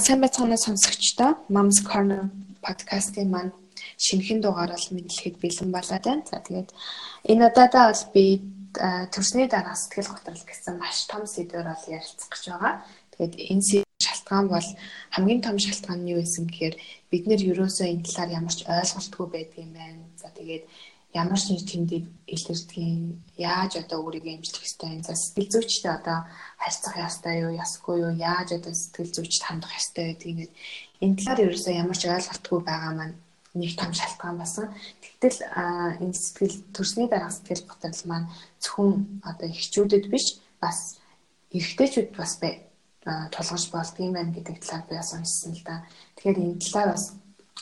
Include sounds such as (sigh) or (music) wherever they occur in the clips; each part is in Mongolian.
сайн байцгаана сонсогчдоо Moms Corner подкастын маань шинэхэн дугаар бол мэдлэхэд бэлэн болоод байна. За тэгээд энэ удаадаа бол би төрсний дараа сэтгэл готрол гэсэн маш том сэдвээр бол ярилцах гэж байгаа. Тэгээд энэ шалтгаан бол хамгийн том шалтгаан нь юу байсан гэхээр бид нэр ерөөсөө энэ талаар ямар ч ойлголтгүй байдгийн байна. За тэгээд ямар нэг тэмдэг илэрдгийг яаж одоо өөрийгөө эмчлэх ёстой юм. За сэтгэл зүйчтэй одоо харьцах ёстой юу, ясгүй юу, яаж одоо сэтгэл зүйчд хандах ёстой гэдэг ингээд энэ талаар ерөөсөө ямар ч ойлголтгүй байгаа маань нэг том шалтгаан басан. Тэгтэл энэ сэтгэл төрсний дараа сэтгэл готрол маань зөвхөн одоо эхчүүдэд биш бас эрэгтэйчүүд бас бай тулгарч болдгийм байна гэдэг талаар би бас уншсан л да. Тэгэхээр энэ талаар бас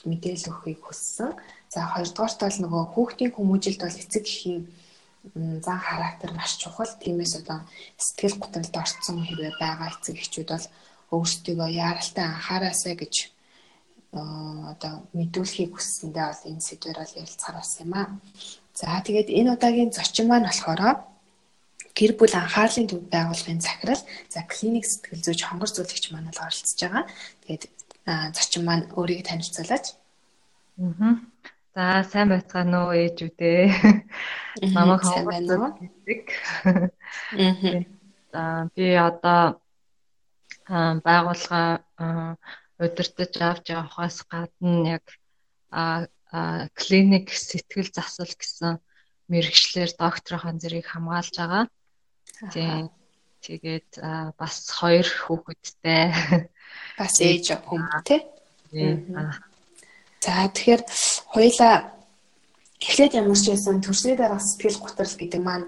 мэдээлэл өгөхийг хүссэн. За хоёрдугаарт бол нөгөө хүүхдийн хүмүүжилд бол эцэг эхийн зан характер маш чухал. Тиймээс одоо сэтгэл готролд орцсон хэрэг байгаа эцэг эхчүүд бол өөрсдийгөө яаралтай анхаараасай гэж одоо мэдүүлэхийг хүссэндээ бол энэ сэдвэр бол ярилцахаар бас юм аа. За тэгээд энэ удаагийн зочин маань болохоор гэр бүл анхаарлын төв байгууллагын захирал за клиник сэтгэл зүйч хонгор зөвлөгч маань бол оролцож байгаа. Тэгээд зочин маань өөрийгөө танилцуулаач. Аа. За сайн байцгаана уу ээжүүдээ. Намайг хонгор гэдэг. Аа. За би одоо байгууллага удирдах авч явахаас гадна яг клиник сэтгэл засал гэсэн мэрэгчлэр докторийн зэргийг хамгаалж байгаа. Тийм. Тэгээд бас хоёр хүүхэдтэй. Бас ээж хүн тий. За тэгэхээр хоёлаа эхлээд ямар ч байсан төрсний дараа сэтгэл готрол гэдэг маань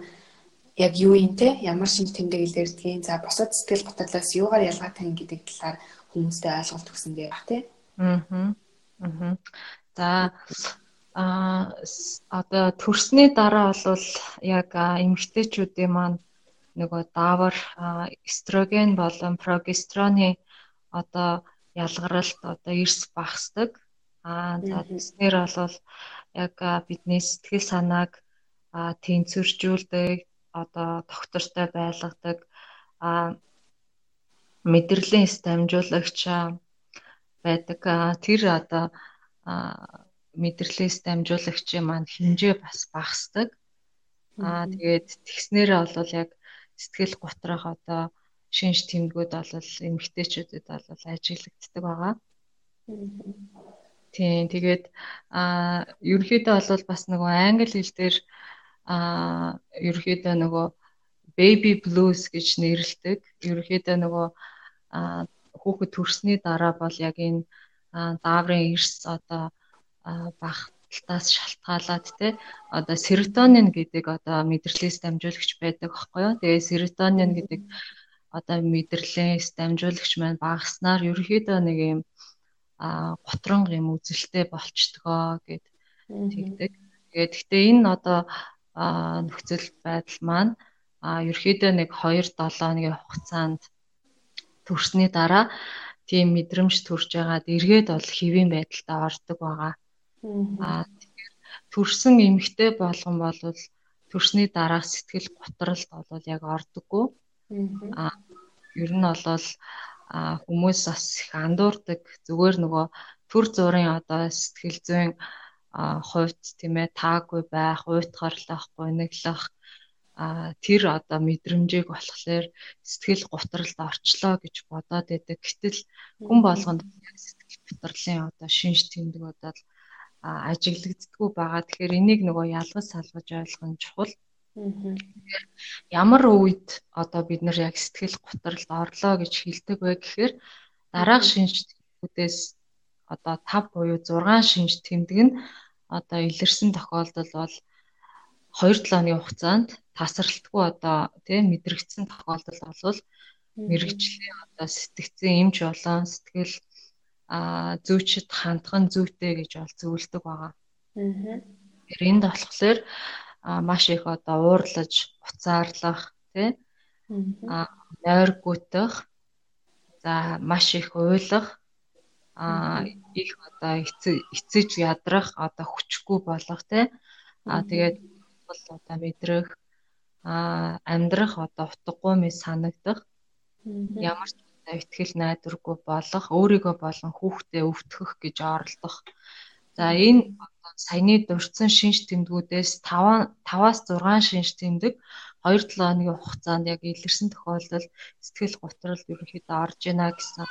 яг юу юм те ямар шинж тэмдэг илэрдгийг за босод сэтгэл готрлоос юугаар ялгаатай юм гэдэг талаар хүмүүстэй ойлголт өгсөн дээр баг тий. Аа. Аа. За а одоо төрсний дараа бол яг эмэгтэйчүүдийн маань нөгөө давар эстроген болон прогестероны одоо ялгаралт одоо эрс багасдаг. Аа за тэснэр бол яг бидний сэтгэл санааг тэнцвэржүүлдэг, одоо тогтвортой байлгадаг. Мэдрэлийн дамжуулагч байдаг. Тэр одоо мэдрэлийн дамжуулагчийн маань хэмжээ бас багасдаг. Аа тэгээд тэгснээр бол яг сэтгэл готрох одоо шинж тэмдгүүд бол эмэгтэйчүүдэд бол ажиглагддаг байгаа. Тийм тэгээд а ерөнхийдөө бол бас нөгөө англи хэл дээр а ерөнхийдөө нөгөө baby blues гэж нэрлэдэг. Ерөнхийдөө нөгөө хүүхэд төрсний дараа бол яг энэ дааврын эрс одоо багталтаас шалтгаалаад те одоо серотонин гэдэг одоо мэдрэлийн дамжуулагч байдаг байхгүй юу. Тэгээ серотонин гэдэг одоо мэдрэлийн дамжуулагч маань багаснаар ерөөхдөө нэг юм готронг юм үзэлтэй болчдгоо гэд тэгдэг. Тэгээд гэхдээ энэ одоо нөхцөл байдал маань ерөөхдөө нэг 2 7 өдрийн хугацаанд төрсний дараа тийм мэдрэмж төрж байгаад эргээд бол хэвийн байдалтай ордог байгаа. Аа төрсэн эмэгтэй болгон бол төрсний дараах сэтгэл готролд бол яг ордоггүй. Аа ер нь бол хүмүүс бас их андуурдаг зүгээр нөгөө төр зургийн одоо сэтгэл зүйн хувьд тийм ээ таагүй байх, уйтгарлах, гуниглах а тэр одоо мэдрэмжийг болохоор сэтгэл гутралд орчлоо гэж бодоод байдаг. Гэтэл хүн болгонд сэтгэл гутралын одоо шинж тэмдэг бодоод ажиглагддггүй байгаа. Тэгэхээр энийг нөгөө ялгаж салгаж ойлгох нь чухал. Ямар үед одоо бид нар яг сэтгэл гутралд орлоо гэж хэлдэг вэ гэхээр дараах шинж тэмдгүүдээс одоо 5 буюу 6 шинж тэмдэг нь одоо илэрсэн тохиолдол бол 2-7 оны хугацаанд тасралтгүй одоо тийм мэдрэгдсэн тохиолдол болвол мэрэгжлийн одоо сэтгцэн эмч болон сэтгэл а зүүчд хандхан зүйтэй гэж бол зөвлөдөг байгаа. Аа. Тэр энд болохоор маш их одоо уурлаж, уцаарлах тий? А нойр гүтэх за маш их уйлах а их одоо эцэж ядрах одоо хүчгүй болох тий? А тэгээд бол одоо мэдрэх а амьдрах одоо утгагүй мэд санагдах. Ямар ч ихтгэл найдваргүй болох, өөрийгөө болон хүүхдээ өвтгөх гэж оролдох. За энэ саяны дурдсан шинж тэмдгүүдээс 5 5-аас 6 шинж тэмдэг 2-7 хоногийн хугацаанд яг илэрсэн тохиолдолд сэтгэл готрол ерөнхийдөө орж ийна гэсэн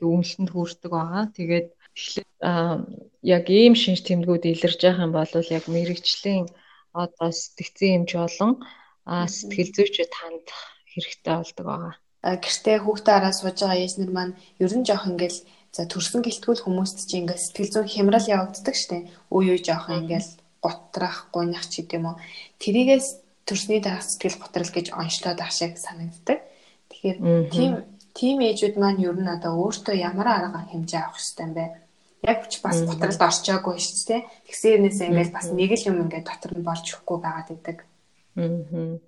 дүгнэлтэнд хүрдэг байгаа. Тэгээд тэгэхээр яг ийм шинж тэмдгүүд илэрж байгаа юм бол яг мэрэгчлийн одоо сэтгцэн юмч болон сэтгэл зүйчэд хандах хэрэгтэй болдог байгаа. Гэртээ хүүхдээ араа сууж байгаа ээжнэр маань ер нь жоох ингээл за төрсөн гэлтгүүл хүмүүст чи ингээл сэтгэл зүйн хямрал явагддаг штеп. Үе үе жоох ингээл готрах, гунях ч гэдэм үү. Тэрийгээс төрсний дараах сэтгэл готрол гэж онцлоод ах шиг санагддаг. Тэгэхээр тийм тийм ээжүүд маань ер нь одоо өөртөө ямар арга хэмжээ авах хэрэгтэй юм бэ? Яг ч бас готролд орчоогүй шүү дээ. Тэгсээрнээс ингээл бас нэг л юм ингээд дотор нь болж өгөхгүй байгаад байдаг. Аа.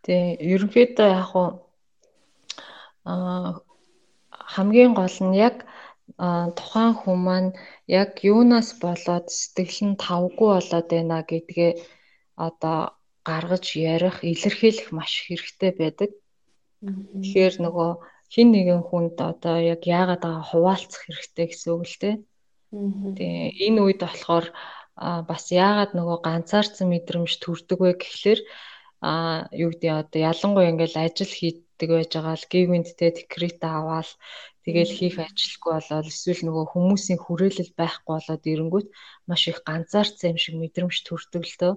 Тэгээ ерөнхийдөө яг уу аа хамгийн гол нь яг тухайн хүн маань яг юунаас болоод сэтгэл нь тавгүй болоод байна гэдгээ одоо гаргаж ярих, илэрхийлэх маш хэрэгтэй байдаг. Тэгэхээр нөгөө хин нэгэн хүнд одоо яг яагаад байгаа хуваалцах хэрэгтэй гэсэн үг л дээ. Тэгээ энэ үед болохоор бас яагаад нөгөө ганцаарцсан мэдрэмж төрдөг вэ гэхлээр а юу гэдэг одоо ялангуяа ингээл ажил хийдэг байж байгаа л гівэнттэй декрет аваад тэгэл хийх ажилгүй болоод эсвэл нөгөө хүмүүсийн хүрээлэл байхгүй болоод ирэнгүүт маш их ганцаарцсан юм шиг мэдрэмж төрдөг л дөө.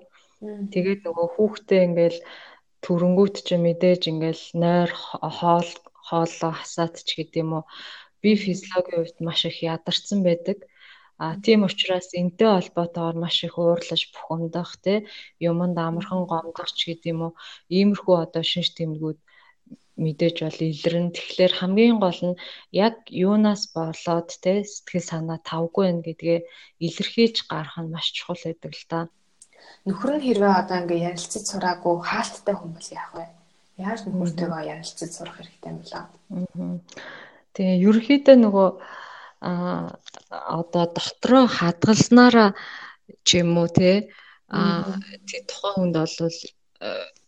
Тэгээд нөгөө хүүхдээ ингээл төрөнгүүт ч мэдээж ингээл нойр хоол хооллоо хасаад ч гэдэм үү би физиологийн хувьд маш их ядарсан байдаг. А тийм учраас энтэй холбоотойгоор маш их уурлаж бухимдах те юмд амархан гомдох ч гэдэм үү иймэрхүү одоо шинж тэмдгүүд мэдээж бол илэрнэ. Тэгэхээр хамгийн гол нь яг юунаас болоод те сэтгэл санаа тавгүй байх гэдгээ илэрхийлж гарах нь маш чухал байдаг л та. Нөхөр нь хэрвээ одоо ингээ ярилцаж сураагүй хаалттай хүмүүс яах вэ? Яаж нөхөртөөгөө ярилцаж сурах хэрэгтэй юм бэ? Тэгээ ерөөхдөө нөгөө а одоо дотроо хадгалснараа ч юм уу те а тий тухайн хүнд бол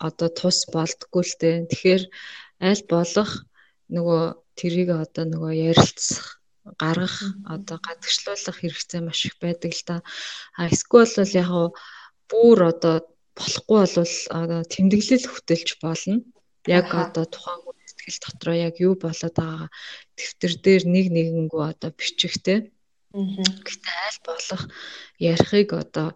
одоо тус болдггүй л дээ. Тэгэхээр аль болох нөгөө тэрийг одоо нөгөө ярилцах гаргах одоо гадагшлуулах хэрэгцээ маш их байдаг л да. А эсвэл бол яг бүр одоо болохгүй бол одоо тэмдэглэл хөтөлж болно. Яг одоо тухайн сэтгэл дотроо яг юу болоод байгаа дэвтэр дээр нэг нэгэнгүү одоо бичигтэй. Гэтэ аль болох ярихыг одоо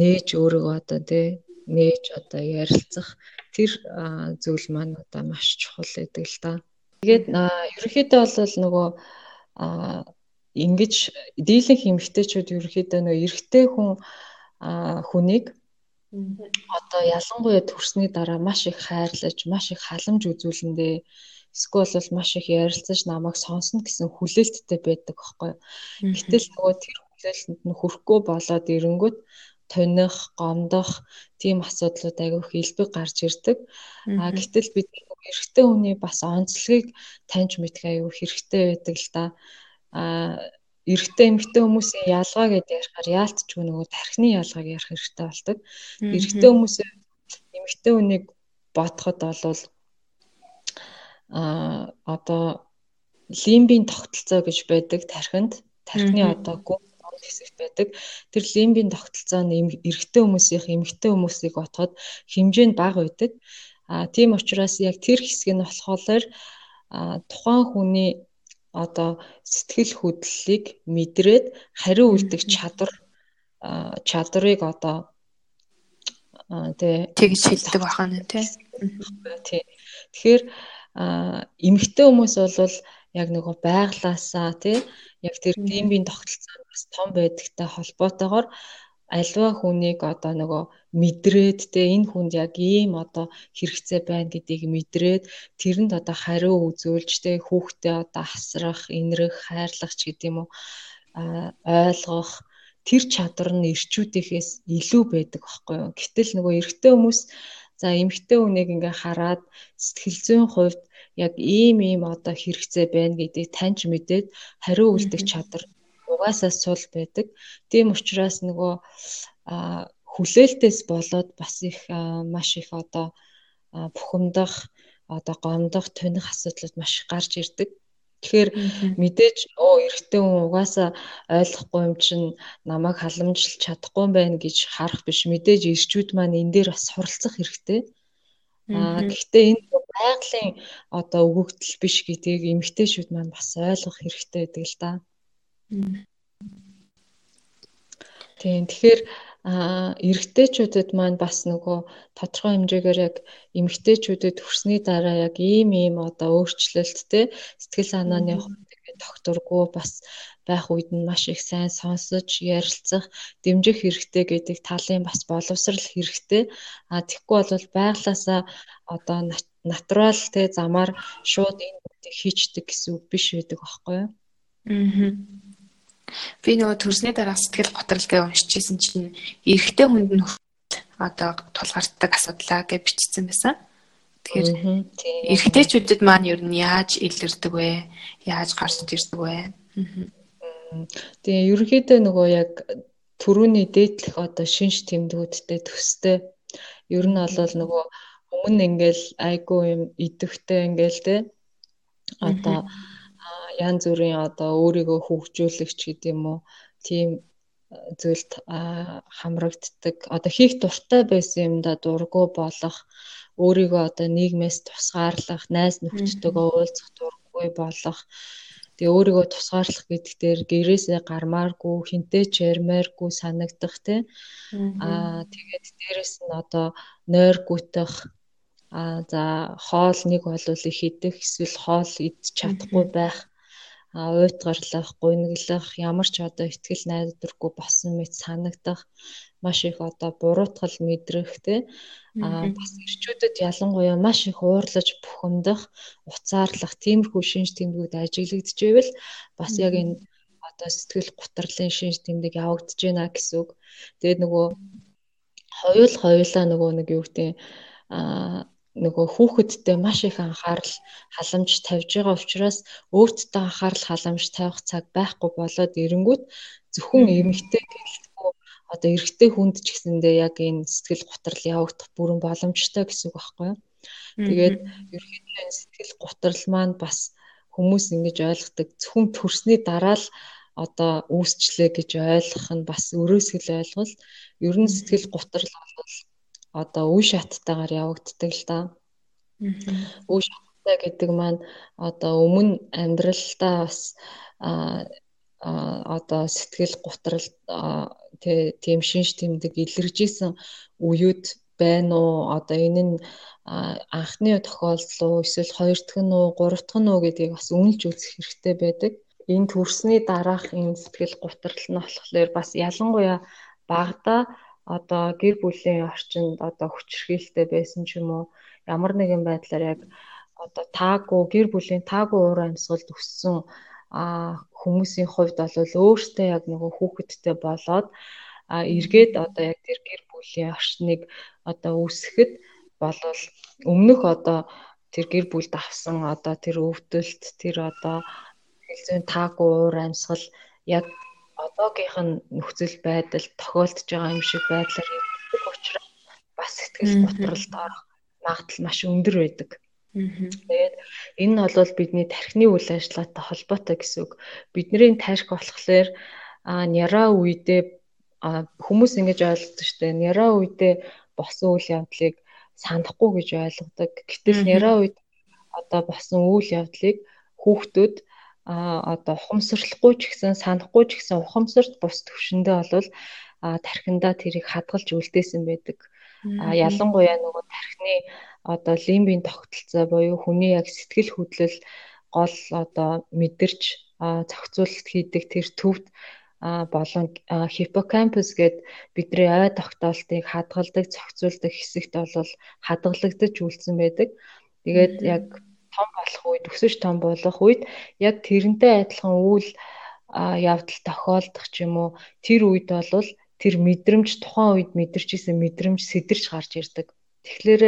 нээж өөрийгөө одоо тий нээж одоо ярилцах тэр зүйл маань одоо маш чухал гэдэг л да. Тэгээд ерөнхийдөө бол нөгөө ингэж дийлэнх эмэгтэйчүүд ерөнхийдөө нөгөө эрэгтэй хүн хүнийг одоо ялангуяа төрсний дараа маш их хайрлаж, маш их халамж үзүүлэндээ эсвэл бол маш их ярилцаж намайг сонсно гэсэн хүлээлттэй байдаг байхгүй. Гэтэл нөгөө тэр хүлээлтэнд нь хүрэхгүй болоод ирэнгүүт тоних, гомдох тийм асуудлууд айгүйх илбэг гарч ирдэг. А гэтэл бид эрэгтэй хүний бас онцлогийг таньж мэдэх аюу хэрэгтэй байдаг л да. А эрэгтэй эмэгтэй хүмүүсийн ялгаа гэдээ ярихаар яалтчгүй нөгөө тархины ялгааг ярих хэрэгтэй болдог. Эрэгтэй хүмүүсээ эмэгтэй хүнийг бодоход болвол а одоо лимбийн тогтолцоо гэж байдаг тархинд тархины одоо гүн хэсэгт байдаг. Тэр лимбийн тогтолцоо нь эрэгтэй хүмүүсийн эмэгтэй хүмүүсийг отоход хэмжээ нь бага байдаг. А тийм учраас яг тэр хэсэг нь болохоор тухайн хүний одоо сэтгэл хөдлөлийг мэдрээд хариу үлдэх чадвар чадрыг одоо тий тэгж хэлдэг бахана тий. Тий. Тэгэхээр эмэгтэй хүмүүс бол яг нөгөө байглаасаа тий яг тэр геймбийн тогтолцоо бас том байдагтай холбоотойгоор альва хүнийг одоо нөгөө мэдрээд те энэ хүнд яг ийм одоо хэрэгцээ байна гэдгийг мэдрээд тэрэнд одоо хариу үзүүлж те хүүхдээ одоо асрах, инрэх, хайрлах ч гэдэм үү ойлгох тэр чадвар нь ирчүүдийнхээс илүү байдаг байхгүй юу. Гэтэл нөгөө эрэгтэй хүмүүс за эмэгтэй хүнийг ингээ хараад сэтгэл зүйн хувьд яг ийм ийм одоо хэрэгцээ байна гэдгийг таньж мэдээд хариу үлдэх чадвар угаасаа сул байдаг. Тийм учраас нөгөө хүлээлтээс болоод бас их маш их одоо бухимдах одоо гомдох, туних асуудлууд маш их гарч ирдэг. Тэгэхээр мэдээж оо эрэгтэй хүн угаасаа ойлгохгүй юм чинь намайг халамжилж чадахгүй юм байна гэж харах биш. Мэдээж ирчүүд маань энэ дээр бас суралцах хэрэгтэй. Аа гэхдээ энэ байгалийн одоо өгөгдөл биш гэдгийг эмэгтэйчүүд маань бас ойлгох хэрэгтэй байдаг л да. Тийм тэгэхээр эрэгтэйчүүдэд маань бас нөгөө тодорхой хэмжээгээр яг эмэгтэйчүүдэд хүрсний дараа яг ийм ийм одоо өөрчлөлттэй сэтгэл санааны тэгээд докторгүй бас байх үед нь маш их сайн сонсож ярилцах дэмжих хэрэгтэй гэдэг талын бас боловсрал хэрэгтэй а тэгэхгүй бол байглаасаа одоо натурал те замаар шууд энэ зүйлийг хийчдэг гэсэн үг биш байдаг байхгүй юу аа Би нөгөө төрсний дараа сэтгэл готролтой уншижсэн чинь эрэгтэй хүнд нь одоо тулгартдаг асуудлаа гэж бичсэн байсан. Тэгэхээр эрэгтэйчүүдэд маань ер нь яаж илэрдэг вэ? Яаж гарч ирдэг вэ? Тэгээ ерөнхийдөө нөгөө яг төрөүний дээдлэх одоо шинж тэмдгүүдтэй төстэй. Ер нь бол нөгөө өмнө ингээл айгуу юм идэвхтэй ингээл те. Одоо янз бүрийн одоо өөрийгөө хөгжүүлэх ч гэдэм юм уу? Тийм зүйлд хамрагддаг. Одоо хийх дуртай байсан юмда дургу болох өөрийгөө одоо нийгмээс тусгаарлах найз нөхдөдөө уулзах дурггүй болох тэгээ өөрийгөө тусгаарлах гэдэг дээр гэрээсээ гармааргүй хинтээ ч ярмааргүй санагдах тий аа тэгээд дээрэс нь одоо нойр гүтэх а за хоол нэг болвол их идэх эсвэл хоол идчих чадахгүй байх уйтгарлах, гуйнаглах, ямар ч одоо ихтгэл найдваргүй болсон мэт санагдах, маш их одоо буруутгал мэдрэх тий а бас ирчүүдэд ялангуяа маш их уурлаж бухимдах, уцаарлах тиймэрхүү шинж тэмдгүүд ажиглагдчихвэл бас яг энэ одоо сэтгэл гутралын шинж тэмдэг явагдаж байна гэсэн үг. Тэгээд нөгөө хоёул хоёулаа нөгөө нэг юу гэдэг а нөгөө хүүхэдтэй маш их анхаарал халамж тавьж байгаа учраас өөртөө анхаарал халамж тавих цаг байхгүй болоод эренгүүт зөвхөн эмэгтэй гэлтгүй одоо эрэгтэй хүнд ч гэсэндээ яг энэ сэтгэл готрол явагдах бүрэн боломжтой гэсэн үг байхгүй юу. Тэгээд ерөнхийдөө энэ сэтгэл готрол маань бас хүмүүс ингэж ойлгодог зөвхөн төрсний дараа л одоо үүсчлээ гэж ойлгох нь бас өрөөсгөл ойлголт. Ер нь сэтгэл готрол бол одоо үе шаттайгаар явагддаг л да. Үе шаттай гэдэг маань одоо өмнө амьдралдаа бас одоо сэтгэл гутрал тийм шинж тэмдэг илэрж исэн үеуд байна уу одоо энэ нь анхны тохиолдол уу эсвэл хоёр дахь нь уу гурав дахь нь уу гэдгийг бас үнэлж үзэх хэрэгтэй байдаг. Энэ төрсний дараах энэ сэтгэл гутрал нь болохоор бас ялангуяа багада одоо гэр бүлийн орчинд одоо хүчрхийлэлтэй байсан ч юм уу ямар нэгэн байдлаар яг одоо таагүй гэр бүлийн таагүй уур амьсгалд өссөн хүмүүсийн хувьд бол өөртөө яг нөгөө хүүхэдтэй болоод эргээд одоо яг тэр гэр бүлийн орчныг одоо үүсгэхэд болвол өмнөх одоо тэр гэр бүлд авсан одоо тэр өвдөлт тэр одоо хэлзэн таагүй уур амьсгал яг одоогийнх нь нөхцөл байдал тохиолдож байгаа юм шиг байдлаар явагддаг учраас бас сэтгэл готролд орох магадлал маш өндөр байдаг. Тэгээд энэ нь бол бидний тархины үйл ажиллагаатай холбоотой гэсэн үг. Бидний тархи болохоор няраа үедээ хүмүүс ингэж ойлгодог шүү дээ. Няраа үедээ босон үйл явдлыг санахгүй гэж ойлгодог. Гэтэл няраа үед одоо босон үйл явдлыг хүүхдүүд а одоо ухамсарлахгүй ч гэсэн санахгүй ч гэсэн ухамсарт бус төвшөндөө бол тархиндаа тэрийг хадгалж үлдээсэн байдаг. А ялангуяа нөгөө тархины одоо лимбийн тогтолцоо буюу хүний яг сэтгэл хөдлөл гол одоо мэдэрч зохицуулалт хийдэг тэр төвд болон хиппокампус гээд бидний ой тогтоолтыг хадгалдаг, зохицуулдаг хэсэгт бол хадгалагдаж үлдсэн байдаг. Тэгээд яг том болох үед, өсөж том болох үед яг тэрнтэй адилхан үйл явдал тохиолдох ч юм уу тэр үед бол тэр мэдрэмж тухайн үед мэдэрч исэн мэдрэмж сэтэрч гарч ирдэг. Тэгэхээр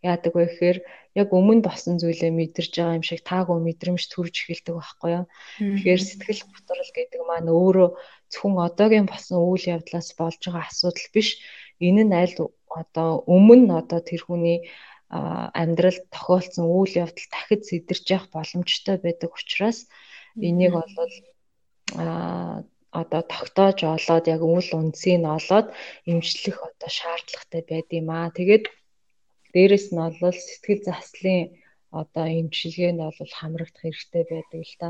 яадаг вэ гэхээр яг өмнө болсон зүйлээ мэдэрж байгаа юм шиг таагүй мэдрэмж төрж эхэлдэг байхгүй юу. Тэгэхээр сэтгэл готрол гэдэг маань өөрөө зөвхөн одоогийн болсон үйл явдлаас болж байгаа асуудал биш. Энэ нь аль одоо өмнө одоо тэр хүний амьдралд тохиолдсон үйл явдал дахид сэтэрч явах боломжтой байдаг учраас энийг бол а одоо тогтоож олоод яг үл үндсийг нь олоод эмчлэх одоо шаардлагатай байд юм аа. Тэгээд дээрэс нь бол сэтгэл заслын одоо эмчилгээнд бол хамрагдах хэрэгтэй байдаг л та.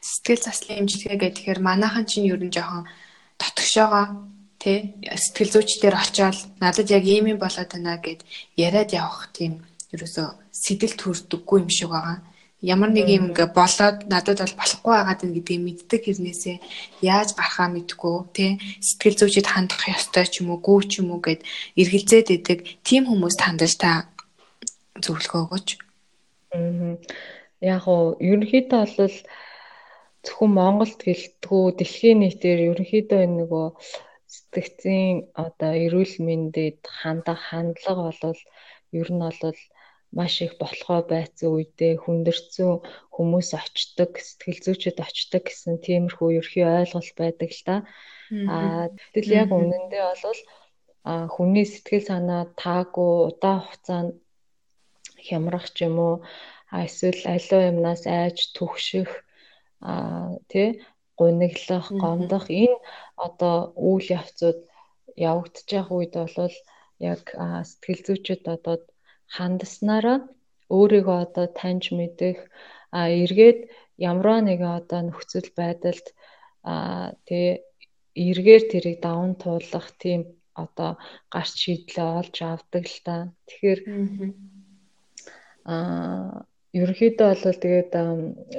Сэтгэл заслын эмчилгээ гэхээр манайхан чинь ер нь жоохон дотгошоогоо тий сэтгэл зүйчдэр очиод надад яг ийм юм болоод байна гэд яриад явах тийм ерөөсө сэтэл төрдөггүй юм шиг байгаа ямар нэг юм ингээ болоод надад бол болохгүй байгаад байна гэдгийг мэддэг хэрнээсээ яаж гарахаа мэдгүй тий сэтгэл зүйчэд хандах ёстой ч юм уу гүү ч юм уу гэд эргэлзээд идэг тийм хүмүүст хандаж та зөвлөгөө өгөөч. Аа. Яг уу ерөнхийдөө бол зөвхөн Монголд гэлтгүү дэлхийн нийтээр ерөнхийдөө нөгөө сэтгцийн одоо эрүүл мэндэд хандах хандлага бол ер нь бол маш их болохоо байцсан үедээ хүндэрсэн хүмүүс очдог, сэтгэл зүйчэд очдог гэсэн тиймэрхүү ерхий ойлголт байдаг л да. Аа тэгэл яг үнэндээ бол хүний сэтгэл санаа таагүй удаан хугацаанд хямрах ч юм уу эсвэл аливаа юмнаас айж түгших аа тий гуниглах, гомдох. Энэ одоо үйл явцууд явагдаж байгаа үед бол яг сэтгэл зүйчэд одоо хандаснараа өөрийгөө одоо таньж мэдэх а эргээд ямраа нэгэн одоо нөхцөл байдалд а тэгээ эргээр тэрийг даван туулах тийм одоо гарч шийдлээ олж авдаг л та. Тэгэхээр а ерөнхийдөө бол тэгээд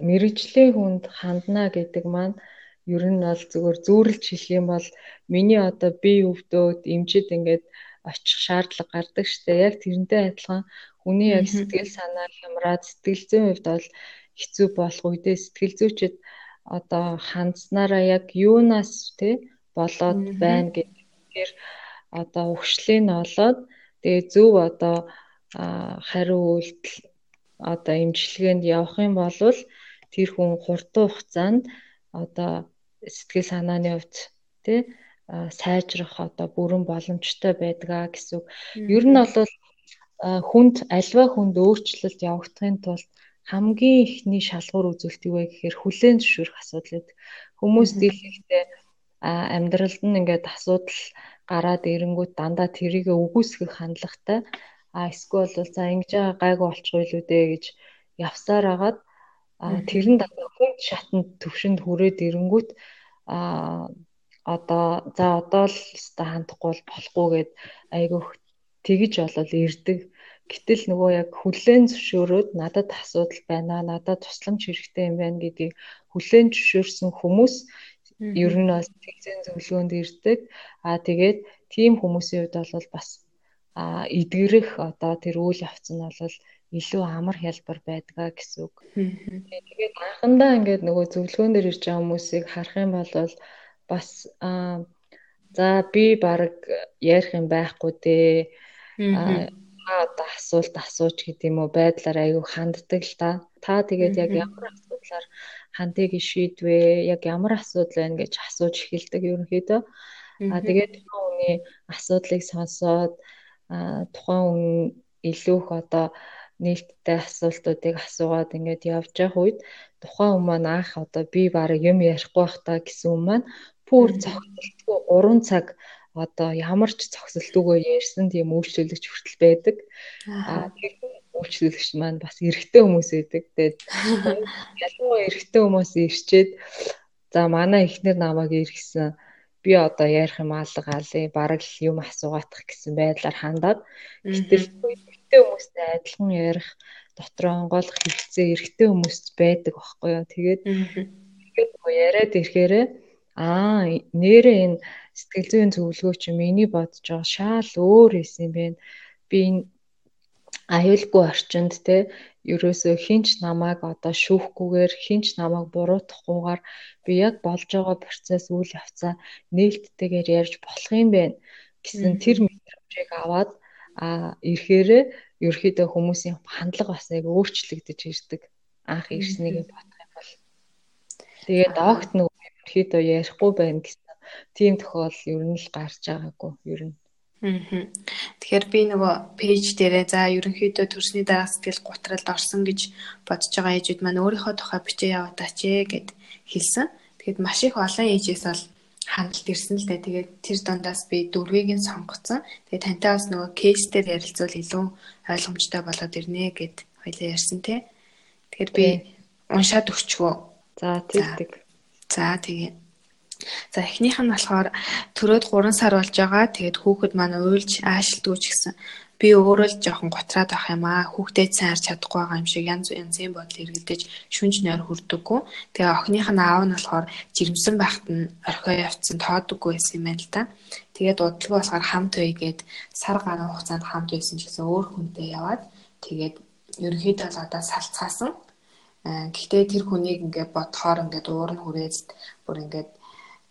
мэрэгжлийн хүнд хандна гэдэг маань ер нь бол зүгээр зүүрлж хэлэх юм бол миний одоо бие өвдөөд эмчэд ингээд очих шаардлага гардаг штэ. Яг тэрнтэй адилхан хүний яг сэтгэл санаа хямраад сэтгэл зүйн хувьд бол хэцүү болох үедээ сэтгэл зүйчэд одоо хандснараа яг юунаас те болоод байна гэдгээр одоо өгшлийг нь олоод тэгээ зөв одоо хариу үйлдэл одоо имчилгээнд явах юм бол тэр хүн хурдан хугацаанд одоо сэтгэл санааны хувьд тий сайжрах одоо бүрэн боломжтой байдгаа гэсэн. Ер нь бол хүнд альва хүнд өөрчлөлт явагдахын тулд хамгийн ихний шалгуур үзүүлэлт юу вэ гэхээр хүлээн зөвшөөрөх асуудал гэдэг. Хүмүүс дийлхийдээ амьдралд нь ингээд асуудал гараад ирэнгүүт дандаа тэрийг үгүйсгэх хандлагатай а эсвэл бол за ингэж байгаа гайгүй болчихгүй л үү дээ гэж явсаар агаад тэр нь дандаа хүн шатанд төвшөнд хүрээд ирэнгүүт а одоо за одоо л өста хандахгүй болохгүйгээд айгүйх тэгж болол ирдэг. Гэтэл нөгөө яг хүлээн зөвшөөрөөд надад асуудал байна, надад тусламж хэрэгтэй юм байна гэдгийг хүлээн зөвшөөрсөн хүмүүс ер нь бас тэгзэн зөвлөгөөнд ирдэг. Аа тэгээд тийм хүмүүсийн хувьд бол бас эдгэрэх одоо тэр үйл явц нь бол илүү амар хялбар байдгаа гэсэн үг. Тэгээд анхандаа ингээд нөгөө зөвлөгөөн дээр ирж байгаа хүмүүсийг харах юм бол бас за би баг ярих юм байхгүй дээ. Аа одоо асуулт асууж гэдэг юм уу байдлаар аягүй ханддаг л та. Та тэгээд яг ямар асуудлаар хандыг шийдвэ? Яг ямар асуудал байна гэж асууж эхэлдэг ерөнхийдөө. Аа тэгээд хүний асуудлыг сонсоод тухайн хүн илүү их одоо нээлттэй асуултуудыг асуугаад ингээд явж явах үед тухайн хүн маань анх одоо би баг юм ярихгүй байх та гэсэн хүн маань бүр цогцолтгүй 3 цаг одоо ямар ч цогцолтгүй ярьсан тийм үйлчлүүлэгч хүртэл байдаг. Аа үйлчлүүлэгч маань бас эрэгтэй хүмүүс байдаг. Тэгээд (laughs) ялангуяа эрэгтэй хүмүүс ирчээд за манай ихнэр намайг иргсэн би одоо ярих юм алга алый бараг л юм асуугаатах гэсэн байдлаар хандаад гэтэл эрэгтэй хүмүүстэй адилхан ярих дотроо онгойлох хэрэгцээ эрэгтэй хүмүүст байдаг байхгүй юу? Тэгээд тэгээд яриад ирэхээрээ аа нэрээ энэ сэтгэл зүйн зөвлөгөө чи миний бодож байгаа. Шал өөр юм байна би энэ аюулгүй орчинд те ерөөсөө хинч намайг одоо шүүхгүйгээр хинч намайг буруутгахгүйгээр би яг болж байгаа процесс үйл явцаа нээлттэйгээр ярьж болох юм байна гэсэн тэр мэдрэмжийг аваад а ирэхээрээ ерөөхдөө хүмүүсийн хандлага бас яг өөрчлөгдөж ирдэг. Анх ирснийг бодох юм бол. Тэгээд огт нөгөө ерөөхдөө ярихгүй байна гэсэн. Тийм тохиол ер нь л гарч байгаагүй ер нь Тэгэхээр би нөгөө пэйж дээрээ за ерөнхийдөө төрсний дараа сэтгэл гутралд орсон гэж бодож байгаа ээжүүд маань өөрийнхөө тухай бичээ яваатаач ээ гэд хэлсэн. Тэгэхэд маш их олон ээжээс бол хандлт ирсэн л дээ. Тэгээд тэр дундаас би дөрвийг нь сонгоцсон. Тэгээд тантай бас нөгөө кейс дээр ярилцвал илүү ойлгомжтой болоод ирнэ гэд хоёлаа ярьсан те. Тэгэхээр би уншаад өгчвөө. За тэгдэг. За тэгээ. За эхнийх нь болохоор төрөөд 3 сар болж байгаа. Тэгээд хүүхэд маань уйлж аашилдгүй ч гэсэн би өөрөө л жоохон готраад байх юм аа. Хүүхдээ сайн харж чадахгүй байгаа юм шиг янз янзын бодол эргэлдэж шүнж нойр хүрдэггүй. Тэгээ охиных нь аав нь болохоор жирэмсэн байхад нь орхио явцсан тоодоггүй байсан юм байна л да. Тэгээд удалгүй болохоор хамт байгээд сар гаруй хугацаанд хамт байсан ч гэсэн өөр хүнтэй яваад тэгээд ерөнхийдөө л одоо салцгаасан. Гэхдээ тэр хүнийг ингээд бодохоор ингээд уур нь хүрээд бүр ингээд Э,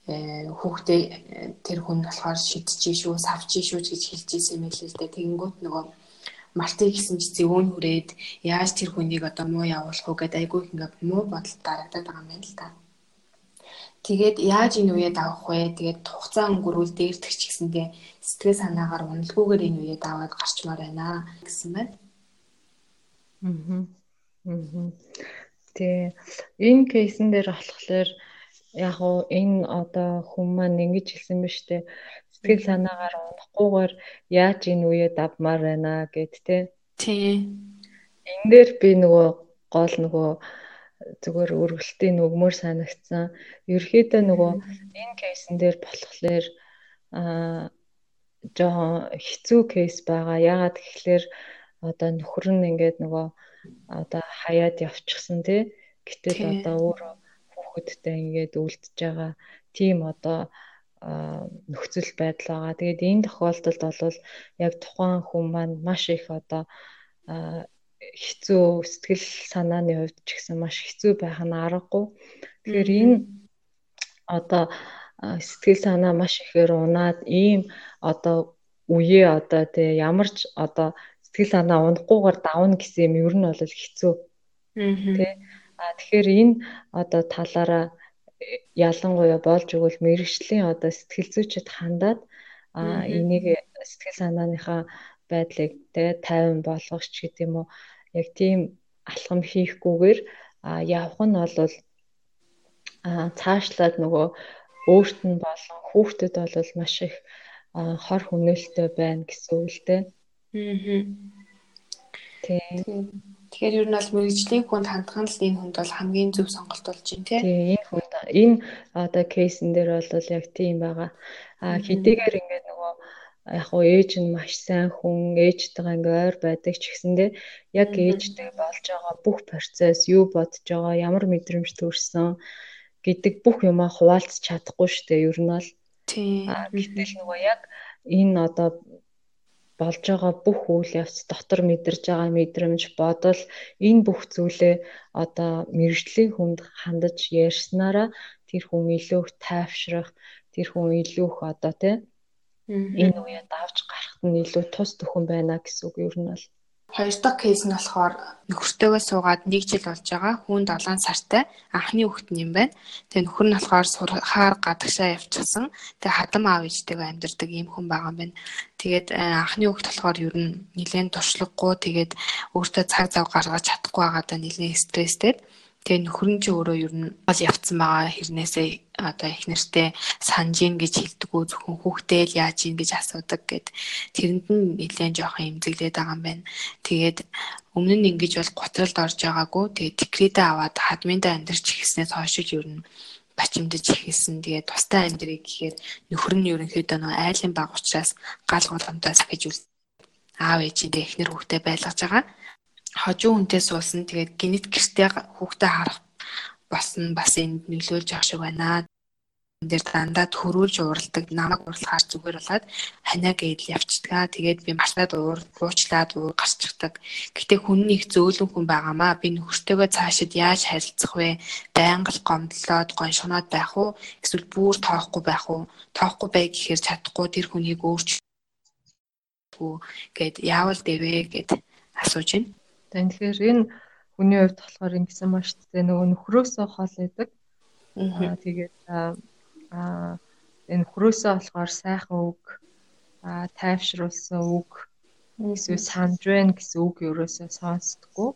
хүүхдээ э, тэр хүн болохоор шидчихээ шүү, савчээ шүү гэж хэлж ирсэн юм л дээ. Тэгэнгүүт нөгөө мартыг гэсэн чи зөөн хүрээд яаж тэр хүнийг одоо муу явуулах уу гэдэг айгүй ингээд муу бодол дарагдаад байгаа юм байна л та. Тэгээд яаж энэ үеэд авах вэ? Тэгээд хугацаа өнгөрүүл дээрдэх ч гэсэндээ сэтгэл санаагаар уналгүйгээр энэ үеэд аваад гарчмаар байна гэсэн байна. Аа. Аа. Тэгээ энэ кейсэн дээр болохоор яг уу энэ одоо хүн маань ингэж хэлсэн ба штэ сэтгэл санаагаар унахгүйгээр яаж энэ үеэд авмаар байна гэд тэ тий. Энэ дээр би нөгөө гол нөгөө зүгээр өргөлтийн нөгмөр санагдсан. Ерөөхдөө нөгөө энэ кейсэн дээр болохоор аа жоохон хэцүү кейс байгаа. Яагаад гэхэлэр одоо нөхөр нь ингээд нөгөө одоо хаяад явчихсан тий гэтэл одоо өөрөө хүүхэдтэй ингээд үлдэж байгаа тийм одоо нөхцөл байдал байгаа. Тэгээд энэ тохиолдолд бол яг тухайн хүн маань маш их одоо хэцүү сэтгэл санааны хувьд ч гэсэн маш хэцүү байх нь аргагүй. Тэгэхээр энэ одоо сэтгэл санаа маш ихээр унаад ийм одоо үеэ одоо тий ямар ч одоо сэтгэл санаа унахгүйгээр давна гэсэн юм ер нь бол хэцүү. А тэгэхээр энэ одоо талаараа э, ялангуяа болж өгвөл мэрэгжлийн одоо сэтгэл зүйчэд хандаад а энийг сэтгэл санааныхаа байдлыг тэ тайван болгох ч гэдэг юм уу яг тийм алхам хийхгүйгээр а явах нь бол цаашлаад нөгөө өөрт нь болон хүүхдэд бол маш их хор хүнээлттэй байна гэсэн үг л дээ. Аа. Тийм. Тэгэхээр ер нь бол мэрэгжлийн хүнд хандах нь л энэ хүнд бол хамгийн зөв сонголт болж байна тийм. Тийм энэ хүнд энэ одоо кейсэн дээр бол яг тийм байгаа. А хэдийгээр ингээд нөгөө яг хоо ээж нь маш сайн хүн ээжтэйгээ ингээ ойр байдаг ч гэсэндээ яг ээжтэй болж байгаа бүх процесс юу бодож байгаа ямар мэдрэмж төрсөн гэдэг бүх юмаа хуваалцах чадахгүй шүү дээ ер нь бол. Тийм. Гэтэл нөгөө яг энэ одоо болж байгаа бүх үйл явц дотор мэдэрж байгаа мэдрэмж бодол энэ бүх зүйлээ одоо мэрэгжлийн хүнд хандаж ярьснараа тэр хүн илүү их тайвшрах тэр хүн илүү их одоо тий энэ үеэ давж гарахт нь илүү тус төхөн байна гэсэн үг ер нь бол Хоёр дахь кейс нь болохоор нөхөртөөгөө суугаад 1 жил болж байгаа. Хүн 7 сартай анхны хүүхэд юм байна. Тэгээ нөхөр нь болохоор сурахаар гадагшаа явчихсан. Тэгээ хадам аав ээжтэйгээ амьдардаг ийм хүн байгаа юм байна. Тэгээд э, анхны хүүхэд болохоор ер нь нэлээд туршлагагүй тэгээд өөртөө цаг зав гаргаж чадахгүй байгаадаа нэлээд стресстэй. Тэгээ нөхөр нь ч өөрөө ер нь бол явцсан байгаа хэрнээсээ одоо их нэртэй санаж ийн гэж хэлдэггүй зөвхөн хүүхдээ л яаж ийн гэж асуудаг гэд тэрэнд нь нэлээд жоохон эмзэглээд байгаа юм байна. Тэгээд өмнө нь ингэж бол готролд орж байгаагүй. Тэгээд декретээ аваад хадминдаа амьдарч ихснээс хойш ер нь бачимдаж ихсэн. Тэгээд тустай амьдрыг гэхээр нөхөр нь ерөнхийдөө нөө айлын баг учраас гал голомтоо сахиж аав ээжиндээ эхнэр хүүхдээ байлгаж байгаа хожуу хүнтэй суусан. Тэгээд гинет гэртээ хүүхдээ харах босно бас энд нөлөөлж явах шиг байна. Энд дээр дандаа төрүүлж уурладаг, намайг уурлахаар зүгээр болоод ханаа гээд явцдаг. Тэгээд би мартаад уур, уучлаад уур гарчихдаг. Гэтэ хүн нэг зөөлөн хүн байгаамаа. Би нөхөртөөгөө цаашид яаж харилцах вэ? Байнга л гомдлоод, гоншгоноод байх уу? Эсвэл бүр тоохгүй байх уу? Тоохгүй бай гэхээр чадахгүй тэр хүнийг өөрчлөхгүй гэд яавал дэвэ гэд асууж байна. Тэгэхээр энэ хүний хувьд болохоор ингэсэн маш тэ нөгөө нөхрөөсөө хол идэг. Аа тэгээд аа энэ нөхрөөсөө болохоор сайхан үг а тайвшруулсан үг эсвэл санаж байна гэсэн үг ерөөсөө сонсдгоо.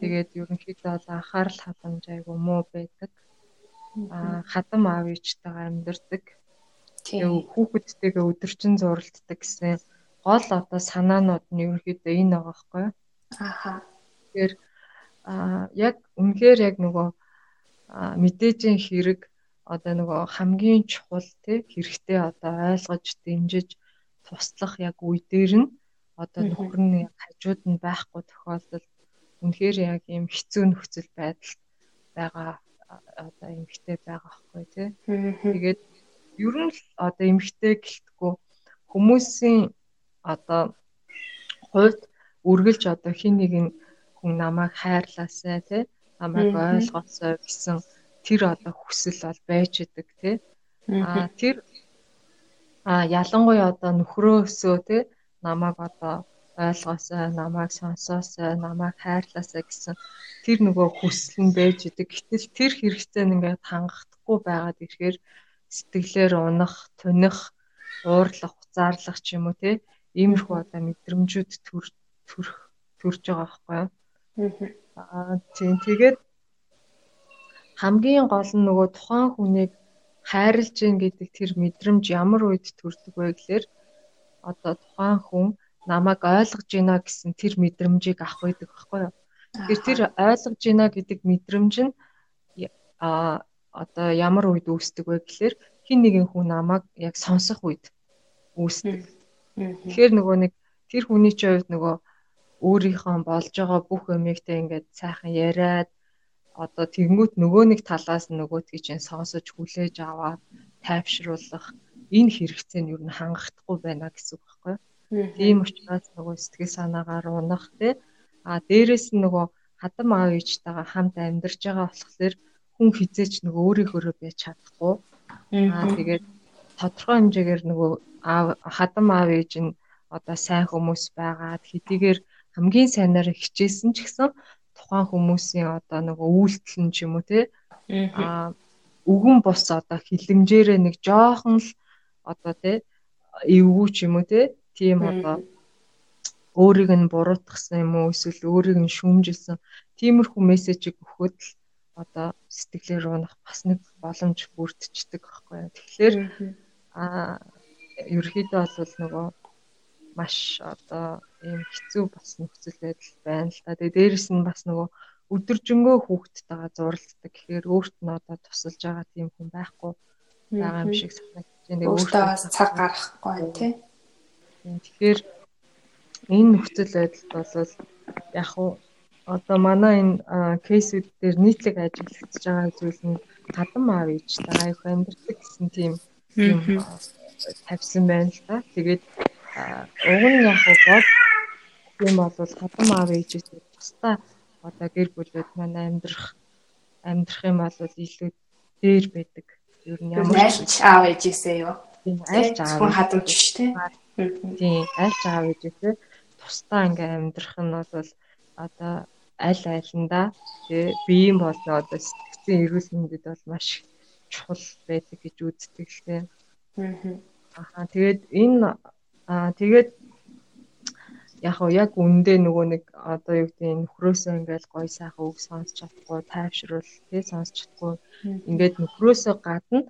Тэгээд ерөнхийдөө бол анхаарал хадамж айгу муу байдаг. А хадам аав ээжтэйгээ амьдардаг. Тэгээ хүүхэдтэйгээ өдөржин зуралддаг гэсэн гол одоо санаанууд нь ерөнхийдөө энэ байгаа юу? Аха. Тэгэхээр а яг үнэхээр яг нөгөө мэдээжийн хэрэг одоо нөгөө хамгийн чухал тий хэрэгтэй одоо ойлгож дэмжиж туслах яг үе дээр нь одоо нөхөр нь хажууд нь байхгүй тохиолдолд үнэхээр яг ийм хэцүү нөхцөл байдалд байгаа одоо эмгтэй байгаа байхгүй тий. Тэгээд ер нь одоо эмгтэй гэлтгүү хүмүүсийн одоо хувьд үргэлж одоо хин нэг хүн намайг хайрлаасай тий намайг ойлгоосой гэсэн тэр одоо хүсэл бол байж идэг тий а тэр а ялангуяа одоо нөхрөөсөө тий намайг одоо ойлгоосой намайг сонсоосой намайг хайрлаасай гэсэн тэр нөгөө хүсэл нь байж идэг. Гэтэл тэр хэрэгцээ нь ингээд хангахдаггүй байгаад ирэхээр сэтгэлээр унах туних уурлах уцаарлах ч юм уу тий иймэрхүү одоо мэдрэмжүүд төр төрөх төрж байгаа байхгүй юу? Аа тийм. Тэгээд хамгийн гол нь нөгөө тухайн хүнийг хайрлж гин гэдэг тэр мэдрэмж ямар үед төрдөг вэ гэхээр одоо тухайн хүн намайг ойлгож байна гэсэн тэр мэдрэмжийг авах байдаг байхгүй юу. Тэгэхээр тэр ойлгож байна гэдэг мэдрэмж нь а одоо ямар үед үүсдэг вэ гэхээр хин нэгэн хүн намайг яг сонсох үед үүсдэг. Тэгэхээр нөгөө нэг тэр хүний чинь хувьд нөгөө өөрийнхөө болж байгаа бүх юмэгтэй ингээд сайхан яриад одоо тэгэнгүүт нөгөө нэг талаас нөгөөдгийг чинь сонсож хүлээж аваад тайвшруулах энэ хэрэгцээ нь юу н хангахдахгүй байна гэсэн үг байхгүй юу. Тийм учраас нөгөө сэтгэл санаагаар унах те а дээрэс нь нөгөө хадам аав ээжтэйгээ хамт амьдарч байгаа болохоор хүн хизээч нөгөө өөрийнхөө байж чадахгүй. Аа тэгээд тодорхой хэмжээгээр нөгөө аав хадам аав ээж нь одоо сайн хүмүүс байгаад хэдийгээр хамгийн сайнаар хичээсэн ч гэсэн тухайн хүмүүсийн одоо нөгөө үйлдэл нь ч юм уу те аа өвгөн бус одоо хилэмжээрээ нэг жоохон л одоо те эвгүй ч юм уу те тийм одоо өөрийг нь буруутгасан юм уу эсвэл өөрийг нь шүүмжилсэн тиймэрхүү мессежийг өгөхөд л одоо сэтгэлээр унах бас нэг боломж бүрдчихдэг байхгүй юу. Тэгэхээр аа ерөөхдөө бол нөгөө маш одоо ийм хэцүү бас нөхцөл байдал байна л да. Тэгээ дээрэс нь бас нөгөө өдөржингөө хүүхдтэйгээ зуралддаг гэхээр өөрт нь одоо тусалж байгаа тийм хүн байхгүй байгаа юм шиг санагдаж байна. Өөртөө бас цаг гаргахгүй тий. Тэгэхээр энэ нөхцөл байдалд бол яг уу одоо манай энэ кейсүүд дээр нийтлэг ажиглагдж байгаа зүйл нь гадам аав ээж та аяг амьдрэх гэсэн тийм тавьсан байна л да. Тэгээд уг нь яг бол тийм бол хадам аав ээжээ тусдаа одоо гэр бүлүүд манай амьдрах амьдрах юм бол илүү дээр байдаг. Ер нь ямар айлч аав ээжээсээ юу? Айлч аав. Хадамж шүү дээ. Тийм айлч аав ээжээсээ тусдаа ингээ амьдрах нь бол одоо аль айланда тэгээ биеийн болно одоо сэтгцэн эрүүл мэндэд бол маш чухал байдаг гэж үздэг л тийм. Аа. Тэгээд энэ аа тэгээд яг уу яг үндэ нөгөө нэг одоо юу гэдэг нөхрөөсөө ингээл гой сайхан үг сонсч чадахгүй тайвшруул тий сонсч чадахгүй. Ингээд нөхрөөсөө гадна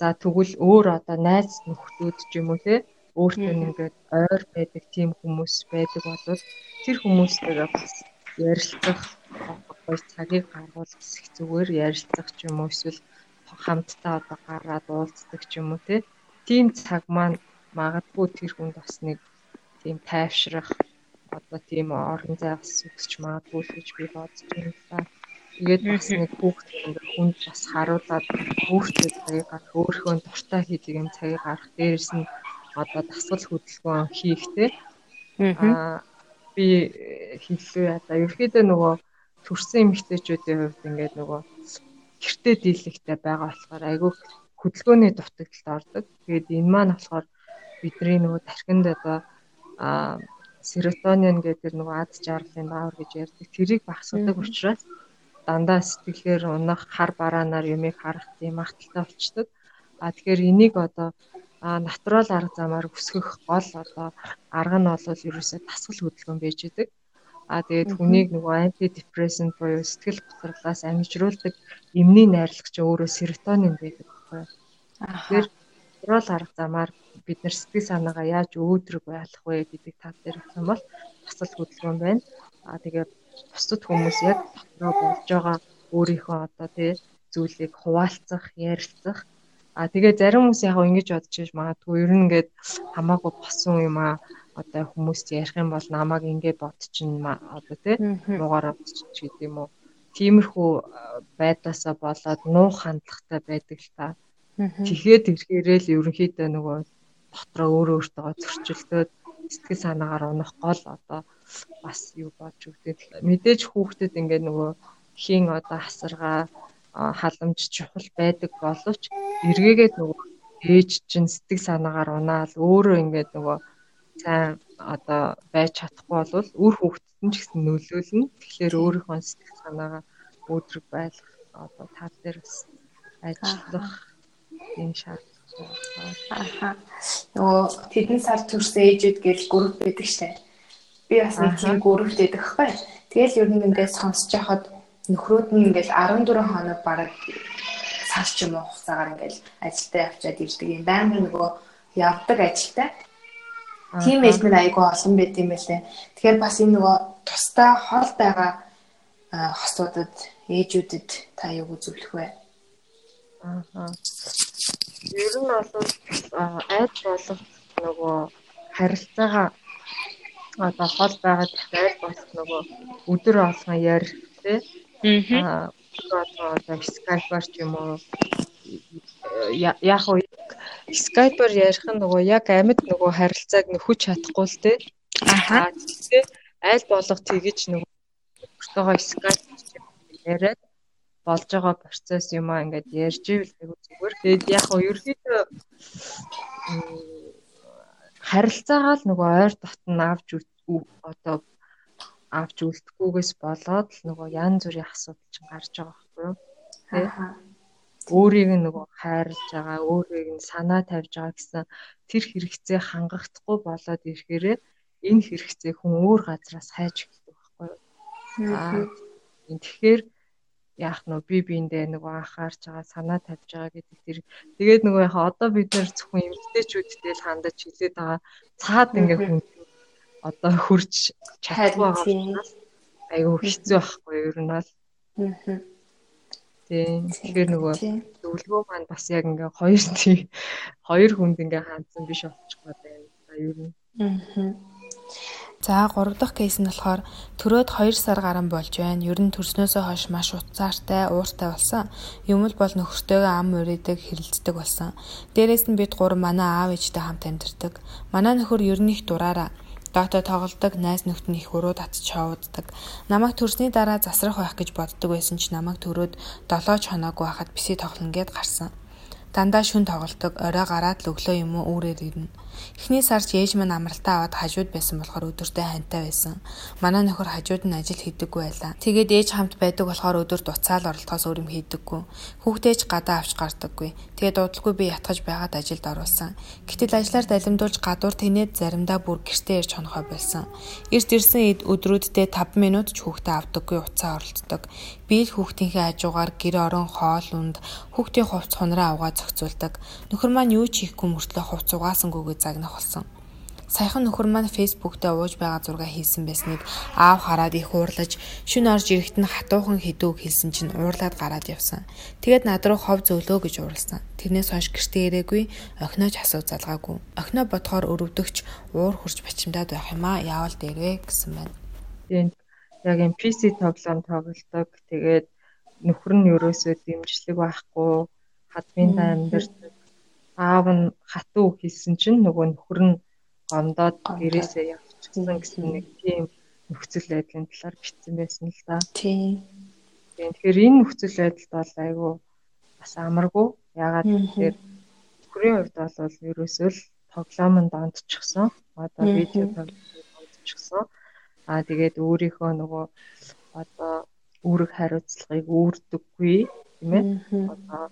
за тэгвэл өөр одоо найз нөхдүүд ч юм уу тий өөртөө ингээд ойр байдаг тийм хүмүүс байдаг бол тэр хүмүүстэйгээ бас ярилцах гой цагийг гаргуулах хэсэг зүгээр ярилцах ч юм уу эсвэл хамтдаа одоо гараад уулздаг ч юм уу тий. Тийм цаг маань магадгүй тэр хүнд бас нэг тийм тайвшрах одоо тийм орон зай бас үсч магадгүй гэж би бодож байна л да. Тэгээд бас нэг хүүхд хүнд бас харуулад өөртөө цагийг гаргах, өөрийнхөө дуртай хийдэг юм цагийг гаргах, дээрэс нь одоо дасгал хөдөлгөөн хийхтэй. Аа би хэллээ одоо ерөөдөө нөгөө төрсэн эмэгтэйчүүдийн хувьд ингээд нөгөө гэртээ дийлэгтэй байгаа болохоор айгүй хөдөлгөөний дутагдлалд ордог. Тэгээд энэ маань болохоор бидний нөгөө тархинд одоо аа серотонин гэдэг нөгөө ад жаргалын даавар гэж ярьдаг. Тэрийг багасгадаг учраас дандаа сэтгэлээр унах, хар бараанаар юмыг харах тийм магадaltaй болчдөг. А тэгэхээр энийг одоо натурал арга замаар өсгөх гол одоо арга нь бол ерөөсөө дасгал хөдөлгөөн байж идэг. А тэгээд хүнийг нөгөө антидепрессант буюу сэтгэл готролоос амжруулдаг эмний найрлагч өөрөө серотонин байдаг байхгүй. Тэгэхээр натурал арга замаар бид нар сэтгэл санаагаа яаж өөдрөг байлгах вэ гэдэг тал дээр юм бол дасгал хөдөлгөөн байна. А тэгээд бусдад хүмүүс яг дотроо болж байгаа өөрийнхөө одоо тий зүйлийг хуваалцах, ярилцах А тэгээ зарим хүмүүс яг ингэж бодож иж магадгүй ер нь ингээд хамаагүй босон юм аа одоо хүмүүст ярих юм бол намайг ингэ бодчихно одоо тий муугаар бодчих гэдэг юм уу. Тиймэрхүү байдлаасаа болоод нуух хандлагатай байдаг л та. Тэгэхэд ирэхээрээ л ерөнхийдөө нөгөө дотроо өөрөө өөртөө зөрчилдөөд сэтгэл санаагаар унах гол одоо бас юу болж өгдөг. Мэдээж хүүхдэд ингээд нөгөө хийн одоо асаргаа халамж чухал байдаг боловч эргээгээд нөгөө ээж чинь сэтгэл санаагаар унаал өөрөө ингээд нөгөө сайн одоо байж чадахгүй бол үр хүүхдэд нь ч гэсэн нөлөөлнө. Тэгэхээр өөрийнхөө сэтгэл санаагаа өөдрөг байлгах одоо тал дээр бас ажиллах юм шаардлагатай. Аха. Нөгөө тэдэн сар төрсэн ээжүүд гэж групп байдаг штэ. Би бас нэг тийм групп байдаг хгүй. Тэгэл ер нь ингээд сонсож яхад нөхрөөд нь ингээл 14 хоног бараг сар ч юм уу хугацаагаар ингээл ажилдаа явчаад ирдэг юм байна нөгөө явдаг ажилдаа. Тийм ээж минь айгүй олон байт юм байлээ. Тэгэхээр бас энэ нөгөө тусдаа хол байгаа хосуудад ээжүүдэд та юу үзүүлэх вэ? Аа. Ер нь бол айд болох нөгөө харилцаагаа одоо хол байгаа дахиад бас нөгөө өдөр болгон ярих тий? Аа одоо Skype-аар ч юм уу? Яг уу Skype-аар ярих нь нөгөө яг амьд нөгөө харилцааг нөхөж чадахгүй л. Аа тэгээ аль болох тэгэж нөгөө өөртөөгөө Skype яриад болж байгаа процесс юм аа ингээд ярьж ивэл зүгээр. Тэгээд яг уу ерөөдөө харилцаагаа л нөгөө ойр дотн авч одоо авч үлдэхгүйгээс болоод л нөгөө янз бүрийн асуудал чинь гарч байгаа байхгүй юу? Тэ? Өөрийг нь нөгөө хайрлаж байгаа, өөрийг нь санаа тавьж байгаа гэсэн тэр хэрэгцээ хангахдахгүй болоод ирэхээрээ энэ хэрэгцээ хүн өөр газраас хайж эхэлдэг байхгүй юу? Аа тэгэхээр яах нь би биэндээ нөгөө анхаарч байгаа санаа тавьж байгаа гэдэг тэр тэгээд нөгөө яхаа одоо бид нэр зөвхөн эмгтээчүүдтэй л хандаж хилээд байгаа цаад ингээ хүн одоо хурж чадахгүй байгаа. Айгу хэцүү байхгүй ер нь бол. Тийм. Тэгэхээр нөгөө зөвлөгөө маань бас яг ингээ хоёр тийм хоёр хүнд ингээ хаандсан биш болчих гээд байна. За ер нь. Аа. За 3 дахь кейс нь болохоор төрөөд 2 сар гарan болж байна. Ер нь төрснөөсөө хойш маш уцаартай, ууртай болсон. Юм л бол нөхөртөөгөө ам өрөөдөг хэрэлддэг болсон. Дээрээс нь бид гурван манай аав ээжтэй хамт амьдардаг. Манай нөхөр ер нь их дураараа Доото тоглодог найз нөхд нь их өрөө татж шоуддаг. Намайг төрсний дараа засрах байх гэж боддог байсан ч намайг төрөөд 7 хоноогүй байхад биси тоглоно гэд гарсан. Дандаа шүн тоглолдог, орой гараад л өглөө юм уу үүрээр ирнэ. Эхний сарч ээж минь амралтаа аваад хажууд байсан болохоор өдөртөө хантай байсан. Манай нөхөр хажууд нь ажил хийдэггүй байлаа. Тэгээд ээж хамт байдаг болохоор өдөрт уцаал оролдохоос өөр юм хийдэггүй. Хүүхдээж гадаа авч гардаггүй. Тэгээд дуудлаггүй би ятгаж байгаад ажилд оруулсан. Гэтэл ажиллаар далимдуулж гадуур тэнээд заримдаа бүр гэртээ ирж хонохоо болсон. Эрт ирсэн өдрүүддээ 5 минут ч хүүхдээ авдаггүй уцаа оролддог. Би л хүүхдийнхээ хажуугаар гэр орон хоол унд хүүхдийн хувцс хунраа авгаа зохицуулдаг. Нөхөр маань юу ч хийхгүй мөртлөө хувцс угаасангүйгээ загнах болсон. Саяхан нөхөр маань фэйсбүүк дээр ууж байгаа зураг хийсэн байсныг аав хараад их уурлаж шүн орж ирэхэд нь хатуухан хідүүг хэлсэн чинь уурлаад гараад явсан. Тэгээд над руу хов зөөлөө гэж уурлсан. Тэрнээс хойш гэртээ ирээгүй, охинооч асуу залгаагүй. Охиноо бодохоор өрөвдөгч уур хурж бачимдаад байх юм аа. Яавал дээрвэ гэсэн байна. Тийм. Яг юм PC тоглоом тоглолдог. Тэгээд нөхөр нь ерөөсөө дэмжлэг байхгүй, хадминдаа амьдардаг. Аав нь хатуу хэлсэн чинь нөгөө нөхөр нь гомдоод гэрээсээ явчихсан гэсэн нэг тийм нөхцөл байдлын талаар бичсэн байсан л да. Тийм. Тэгэхээр энэ нөхцөл байдалд бол айгүй бас амаргүй. Ягаад гэхээр нөхрийн хувьд бол ерөөсөө л тоглоомонд ондчихсон. Одоо видео тоглоомонд ондчихсон. Аа тэгээд өөрийнхөө нөгөө одоо үүрэг хариуцлагыг үүрдэггүй тийм ээ. Одоо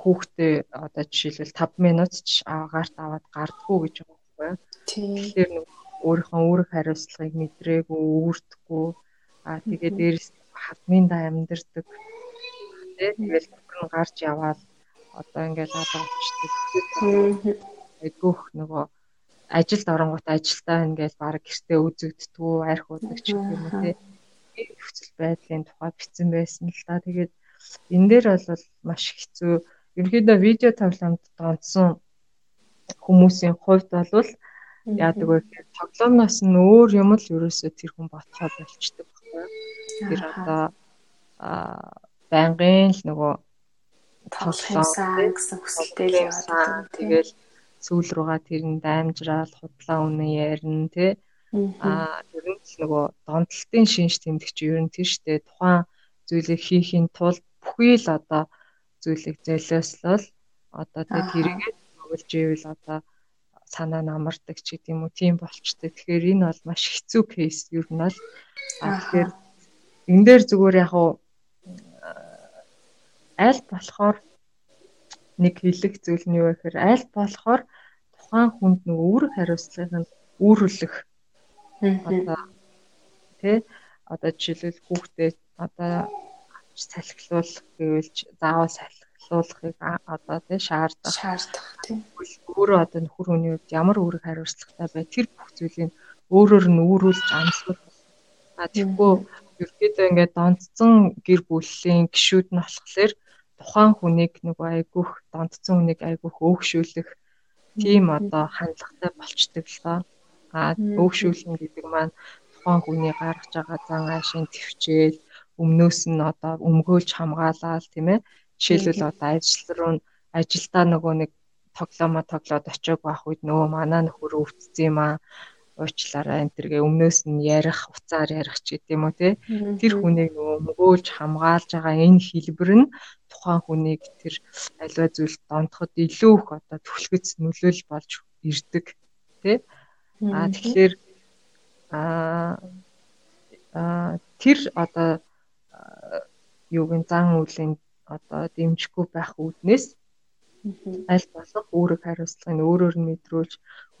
хүүхдээ одоо жишээлбэл 5 минут ч агаарт аваад гардггүй гэж байгаа байхгүй. Тэгэхээр нэг өөрийнхөө үүрэг хариуцлагыг мэдрээгүй, үүрдэхгүй аа тэгээд дээрээс хадминда амьдэрдэг. Тэгээд бүгд гарч яваад одоо ингээл алга болчдөг. Айгүйх нөгөө ажилд оронгууд ажилдаа ингээл баг гэртээ үзэгддгүү, арх удаг ч гэх юм уу тий. Нөхцөл байдлын тухай бичсэн байсан л да. Тэгээд энэ дээр бол маш хэцүү. Ерөнхийдөө видео тоглоомд донцсон хүмүүсийн хувьд бол яадаг вэ гэхээр тоглоомноос нь өөр юм л ерөөсөө тэр хүн ботхоо болчдөг байхгүй. Тэр одоо а байнгын л нөгөө тоглох юмсан гэсэн хүсэлтэй л яваад тэгэл сүүл рүүгээ тэр нь даймжраал худлаа үнэ ярина тий а ер нь л нөгөө донтолтын шинж тэмдэгч ер нь тэр штэ тухайн зүйлийг хийхин тулд бүхий л одоо зүйлийг золиослол. Одоо тэг тэрийгээ тоглож ивэл одоо санаа намардаг ч гэдэм үү тийм болчтой. Тэгэхээр энэ бол маш хэцүү кейс ер нь бол. Тэгэхээр энэ дээр зүгээр яг уу аль болохоор нэг хэлэх зүйл нь юу вэ гэхээр аль болохоор тухайн хүнд нэг үүрэг хариуцлагыг нь үүрүүлэх одоо тий одоо жишээлбэл хүүхдээ одоо салхилуулах гэвэл заавал салхилуулахыг одоо тий шаардах. Шаардах тий. Өөрөө одоо нөхөр хүний хувьд ямар үүрэг хариуцлагатай бай тэр бүх зүйлийг өөрөөр нь үүрүүлж амсгал. А тэгвэл ерөөдөө ингээд донцсон гэр бүлийн гişүүд нь болохоор тухайн хүнийг нөгөө айгүйх донтцсон хүнийг айгүйх өөгшүүлэх тийм одоо хандлагатай болчдөг л доо. А өөгшүүлнэ гэдэг маань тухайн хүний гаргаж байгаа зан аашийн төвчээл өмнөөс нь одоо өмгөөлж хамгаалаад тийм ээ. Жишээлбэл одоо ажил руу ажилдаа нөгөө нэг тоглоомоо тоглоод очиог байх үед нөгөө манаа нөхөр өвдсөн юм аа уучлаарай энэ төргээ өмнөөс нь ярих уцаар ярих ч гэдэм үү те тэр хүнийг нөгөө мөгөөлж хамгаалж байгаа энэ хэлбэр нь тухайн хүнийг тэр альва зүйлд донтоход илүү их одоо түлхэц нөлөөл болж ирдэг тий. А тэгэхээр а тэр одоо юугийн зан үйлийн одоо дэмжихгүй байх үүднээс аль болох үүрэг хариуцлагыг өөрөөр нь мэдрүүлж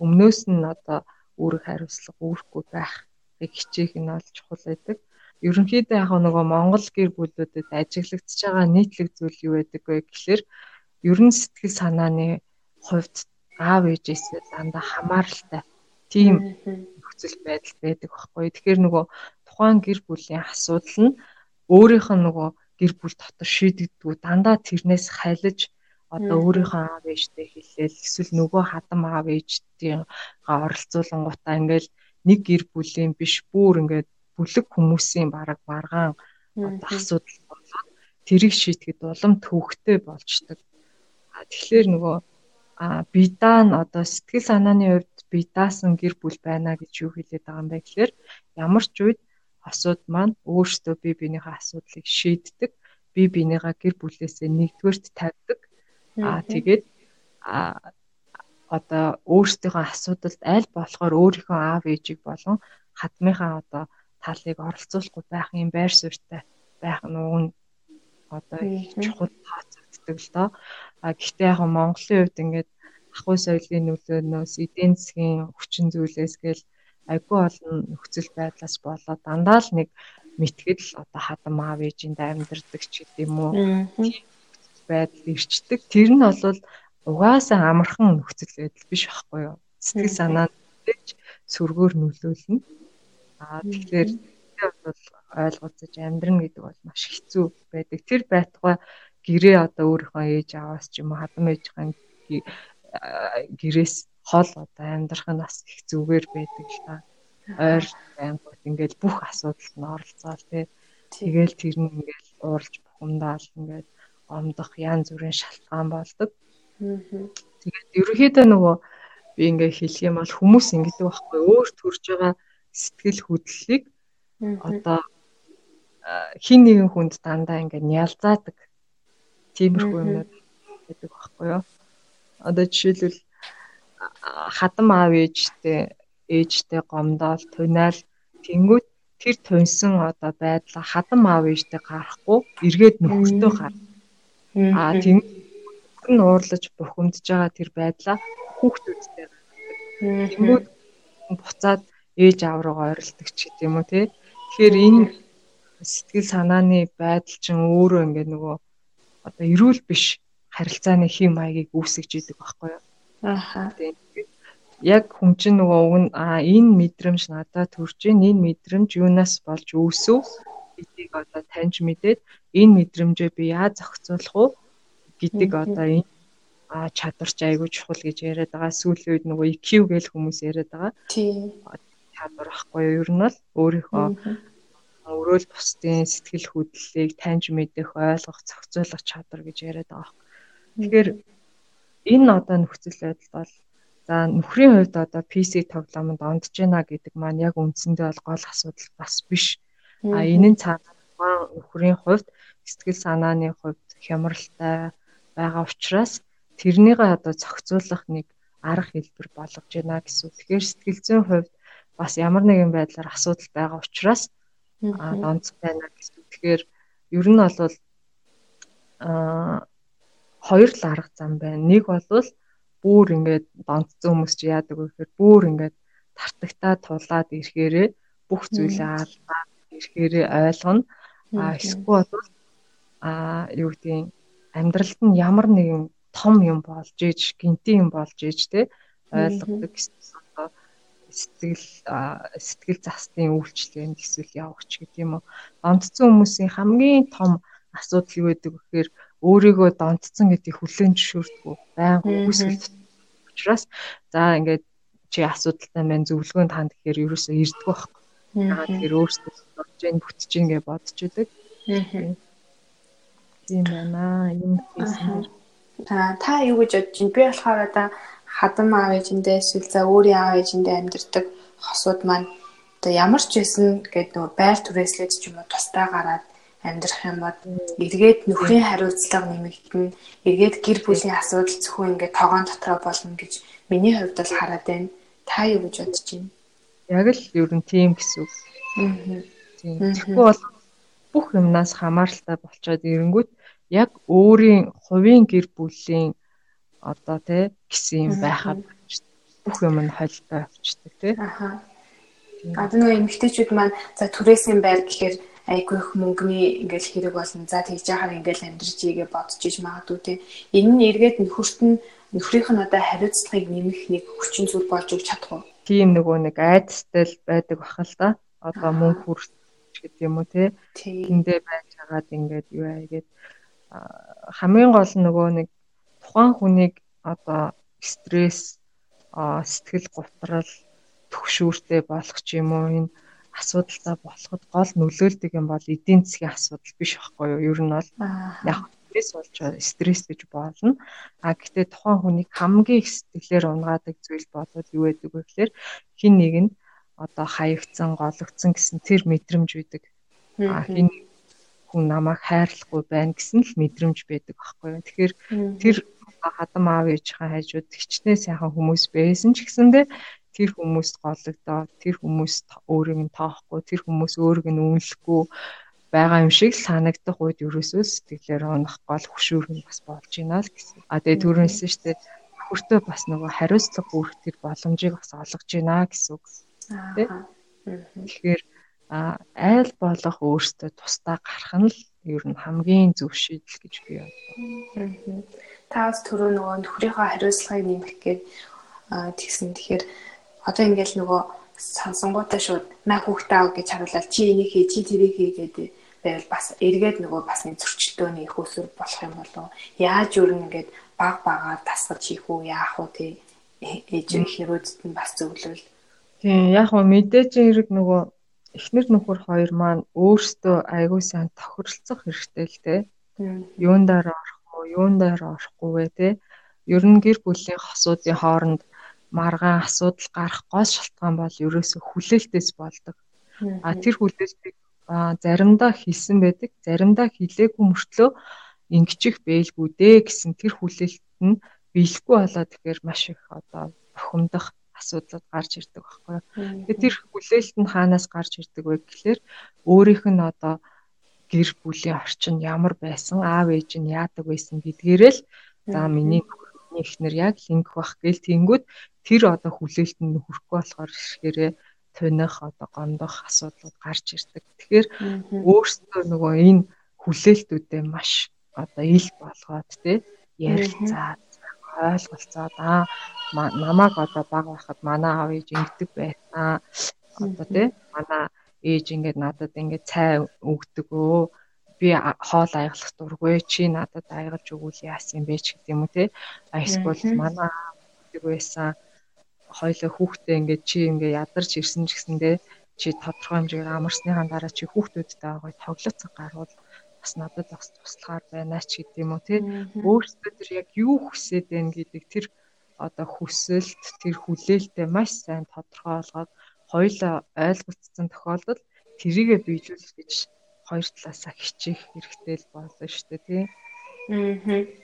өмнөөс нь одоо үүрэг хариуцлага үүрэхгүй байхыг хичээх нь бол чухал байдаг. Ерөнхийдөө яг нөгөө Монгол гэр бүлүүдэд ажиглагдчихж байгаа нийтлэг зүйл юу байдаг вэ гэхэлэр ер нь сэтгэл санааны хувьд аав ээжээсээ дандаа хамааралтай тийм нөхцөл байдал байдаг байхгүй. Тэгэхээр нөгөө тухайн гэр бүлийн асуудал нь өөрийнх нь нөгөө гэр бүл дотор шийдэгддэг дандаа тэрнээс хайлаж одоо өөрийнхөө аав ээжтэй хэлээл эсвэл нөгөө хадам аав ээжтэй оролцуулангуудаа ингээл нэг гэр бүлийн биш бүр ингээд бүлэг хүмүүсийн бараг маргаан одоо асуудал болоод тэрийг шийтгэхэд улам төвөгтэй болчдөг. Тэгэхээр нөгөө бидаа нь одоо сэтгэл санааны хувьд бидаасан гэр бүл байна гэж юу хэлээд байгаа юм бэ гэхээр ямар ч үед асууд маань өөрсдөө бие биенийхээ асуудлыг шийддэг. Бие биенийгаа гэр бүлээсээ нэгдүгээрт тавьдаг. Аа тэгээд а одоо өөрсдийнхөө асуудалд аль болохоор өөрийнхөө аав ээжийг болон хадмынхаа одоо талыг оролцуулахгүй байх юм байр суурьтай байх нь одоо чухал тооцогддог л доо. А гэхдээ яг Монголын хувьд ингээд ахуй соёлын нөлөөнөөс эдийн засгийн хүчин зүйлээс гээл агүй олон нөхцөл байдлаас болоод дандаа л нэг мэтгэл одоо хадам аав ээжинд амьдардаг ч гэдэм үү. Байдал ирчдэг. Тэр нь бол угаасаа амархан нөхцөл байдал биш байхгүй юу? Сэтгэл санаанд сүргөөр нөлөөлнө. Аа тэгэхээр бол ойлгоцож амьдрна гэдэг бол маш хэцүү байдаг. Тэр байтугай гэрээ одоо өөрийнхөө ээж аваас ч юм уу хадам ээжийн гэрээс хол одоо амьдрах нь бас их зүгээр байдаг л та. Ойр байнгут ингээл бүх асуудалд нь оролцоол тий. Тэгэл тэр нь ингээл уурж бухимдаал ингээд омдох янз бүрийн шалтгаан болдог. Тэгээд ерөнхийдөө нөгөө би ингээ хэлэх юм бол хүмүүс ингэдэг байхгүй өөр төрж байгаа сэтгэл хөдлөлийг одоо хин нэгэн хүнд дандаа ингээ нялзаадаг. Тиймэрхүү юмнууд гэдэг байхгүй юу? Одоо жишээлбэл хадам аав ээжтэй ээжтэй гомдоол тунаал тэнгүүт тэр тунсан одоо байдлаа хадам аав ээжтэй гарахгүй эргээд нөхөртөө гарна Аа тийм нь уурлаж бухимдж байгаа тэр байдлаа хүүхдүүдтэй гаргадаг. Тэнгүүд буцаад ээж аав руугаа ойролдог ч гэдэм үү те. Тэгэхээр энэ сэтгэл санааны байдал чинь өөрөө ингээд нөгөө одоо эрүүл биш харилцааны хэм маягийг үүсгэж идэг байхгүй юу? Аха. Яг хүн чинь нөгөө уг нь а энэ мэдрэмж надад төрж ийн энэ мэдрэмж юунаас болж үүсв гэдгийг одоо таньж мэдээд энэ мэдрэмжээ би яаж зохицуулах вэ гэдэг одоо энэ а чадварч айгүй чухал гэж яриад байгаа. Сүүлийн үед нөгөө EQ гэл хүмүүс яриад байгаа. Тийм. Чадвар байхгүй юу? Ер нь бол өөрийнхөө өрөөл бусдын сэтгэл хөдлөлийг таньж мэдэх, ойлгох, зохицуулах чадвар гэж яриад байгаа. Тэгэхээр энэ одоо нөхцөл байдал бол за нөхрийн хувьд одоо PC тоглоомонд ондж байна гэдэг маань яг үндсэндээ бол гол асуудал бас биш. А энэ нь цаанаа нөхрийн хувьд сэтгэл санааны хувьд хямралтай байгаа учраас тэрнийгээ одоо зохицуулах нэг арга хэлбэр болгож байна гэсэн. Тэгэхээр сэтгэл зүйн хувьд бас ямар нэгэн байдлаар асуудал байгаа учраас онц байна гэсэн. Тэгэхээр ер нь бол аа хоёр л арга зам байна. Нэг бол бүр ингээд донцсон хүмүүс чи яадаг вэ гэхээр бүр ингээд тартагтаа тулаад ирэхээрээ бүх зүйлээ алдаад ирэхээрээ ойлгоно. А эсвэл бол а юу гэдгийг амьдралд нь ямар нэгэн том юм болж ээж гинти юм болж ээж те ойлгодог сэтгэл сэтгэл застын үйлчлэгэнд эсвэл явагч гэдэг юм уу. Донтцсон хүмүүсийн хамгийн том асуудал юу гэдэг вэ гэхээр өөрийгөө донтцсон гэдгийг хүлээн зөвшөөрдөг. Баян үгүйсгэл учраас за ингээд чи асуудалтай байна зөвлөгөөнд ханд гэхээр ерөөсөө ирдэг байхгүй. Аа тэгэхээр өөрсдөө болж гин бүтэж гин гэж бодож идэг. Тийм байна. Юм хийсэн. Аа та юу гэж бодож байна? Би болохоор одоо хадам аав ээжиндээ эсвэл за өөрийн аав ээжиндээ амьдардаг хосууд маань одоо ямар ч байсан гэдэг нөгөө байр түрээслээд ч юм уу тусдаа гараад амьдрах юм бод эргээд нөхрийн хариуцлага нэмэгдэнэ эргээд гэр бүлийн асуудал зөвхөн ингээд тоогоон дотроо болно гэж миний хувьд бол хараад байна. Та юу гэж бодож байна? Яг л ер нь тийм гэсэн. Аа. Тийм. Тэгэхгүй бол бүх юмнаас хамааралтай болчоод ирэнгүүт яг өөрийн хувийн гэр бүлийн одоо тий гэсэн юм байхад бүх юм нь холтой авчдаг тий. Аха. Нөгөө эмэгтэйчүүд маань за түрээсийн байр гэхээр айгүй их мөнгөний ингээл хэрэг болно. За тэгж яхаар ингээл амьдарч ийгээ бодож иж магадгүй тий. Энэ нь эргээд нөхөрт нь нөхрийнх нь одоо хариуцлагыг нэмэх нэг хүчин зүйл болж өгч чадах уу? Тийм нөгөө нэг айдастай л байдаг бах л да. Одоо мөнгө хүрч гэдэг юм уу тий. Тэндээ байж хагаад ингээд юу аа гээд хамгийн гол нь нөгөө нэг тухайн хүнийг одоо стресс сэтгэл готрал төгшүүртэй болох ч юм уу энэ асуудалтай болоход гол нөлөөлдөг юм бол эдийн засгийн асуудал биш байхгүй юу? Ер нь бол яг стресс болж стресс гэж болно. А гэхдээ тухайн хүнийг хамгийн их сэтгэлээр унгаадаг зүйл бодвол юу байдаг вэ гэхээр хин нэг нь одоо хаягдсан, гологдсон гэсэн тэр мэдрэмж үүдэг. А хин хүн намайг хайрлахгүй байна гэсэн л мэдрэмж байдаг байхгүй юу. Тэгэхээр тэр хадам аав ээжийн хажууд хичнээн сайхан хүмүүс байсан ч гэсэндээ тэр хүмүүст гологдоо тэр хүмүүс өөрийг нь тоохгүй тэр хүмүүс өөрийг нь үнэлэхгүй байгаа юм шиг санагдах үед ерөөсөө сэтгэлээр унах гол хөшүүрэн бас болж байна л гэсэн. А тэгээ түрүүнсэн шүү дээ хүртөө бас нөгөө хариуцлага үүрэх тэр боломжийг бас олгож байна гэсэн үг. Тэгэхээр айл болох өөртөө тусдаа гарах нь л ер нь хамгийн зөв шийдэл гэж би боддог. Та бас түрүү нөгөө нөхрийнхөө хариуцлагыг нэмэх гээд тэгсэн. Тэгэхээр одоо ингээл нөгөө сонсонгуудаа шууд маа хүүхдээ ав гэж харуулаад чи энийг хий чи тэрийг хий гэдэг байвал бас эргээд нөгөө бас нэг зөрчилдөөний их усүр болох юм болов яаж өрн ингээд баг багаар тасгаж хийх үү? Яах вэ тий? Ээж ихнэрүүдэд нь бас зөвлөвл тийм яг хөө мэдээж хэрэг нөгөө эхнэр нөхөр хоёр маань өөрсдөө айгүй сайн тохиролцох хэрэгтэй л те. Юун дээр орох уу юун дээр орохгүй вэ те? Ер нь гэр бүлийн хосуудын хооронд маргаан асуудал гарах гол шалтгаан бол ерөөсө хүлээлтээс болдог. А тэр хүлээлтийг заримдаа хийсэн байдаг, заримдаа хийлээгүй мөртлөө ингэчих бэлгүй дээ гэсэн тэр хүлээлт нь биелэхгүй болоод тэгэхээр маш их одоо бухимдах асуудлууд гарч ирдэг байхгүй. Тэгэхээр тэр хүлээлт нь хаанаас гарч ирдэг вэ гэхээр өөрийнх нь одоо гэр бүлийн орчин ямар байсан, аав ээж нь яадаг байсан гэдгээрэл за миний эхнэр яг линк бах гэл тэнгүүд тэр одоо хүлээлтэнд хүрэхгүй болохоор ирэхээрээ туних одоо гондох асуудлууд гарч ирдэг. Тэгэхээр өөрсдөө нөгөө энэ хүлээлтүүдээ маш одоо ил болгоод тий ярилцаад ойлголцоод аа намайг одоо баг байхад манай аав ээж ингэдэг байсан. Одоо тий манай ээж ингээд надад ингээд цай өгдөг өө би хоол аяглах дургүй чи надад аягалж өгвөл яасан юм бэ ч гэдэг юм уу те? Эсвэл манай гэдэг байсан хоёлоо хүүхдээ ингээд чи ингээд ядарч ирсэн ч гэсэндээ чи тодорхой хэмжээгээр амарсныхаа дараа чи хүүхдүүдтэй байгаа тоглоцсон гарвал бас надад бас туслахаар байна ч гэдэг юм уу те өөрсдөө тэр яг юу хүсээд байна гэдэг тэр одоо хүсэлт тэр хүлээлтээ маш сайн тодорхой болгоод хоёлоо ойлгогдсон тохиолдолд тэрийгэ биелүүлэх гэж хоёр талаасаа хичээх хэрэгтэй л болно шүү дээ тий. Аа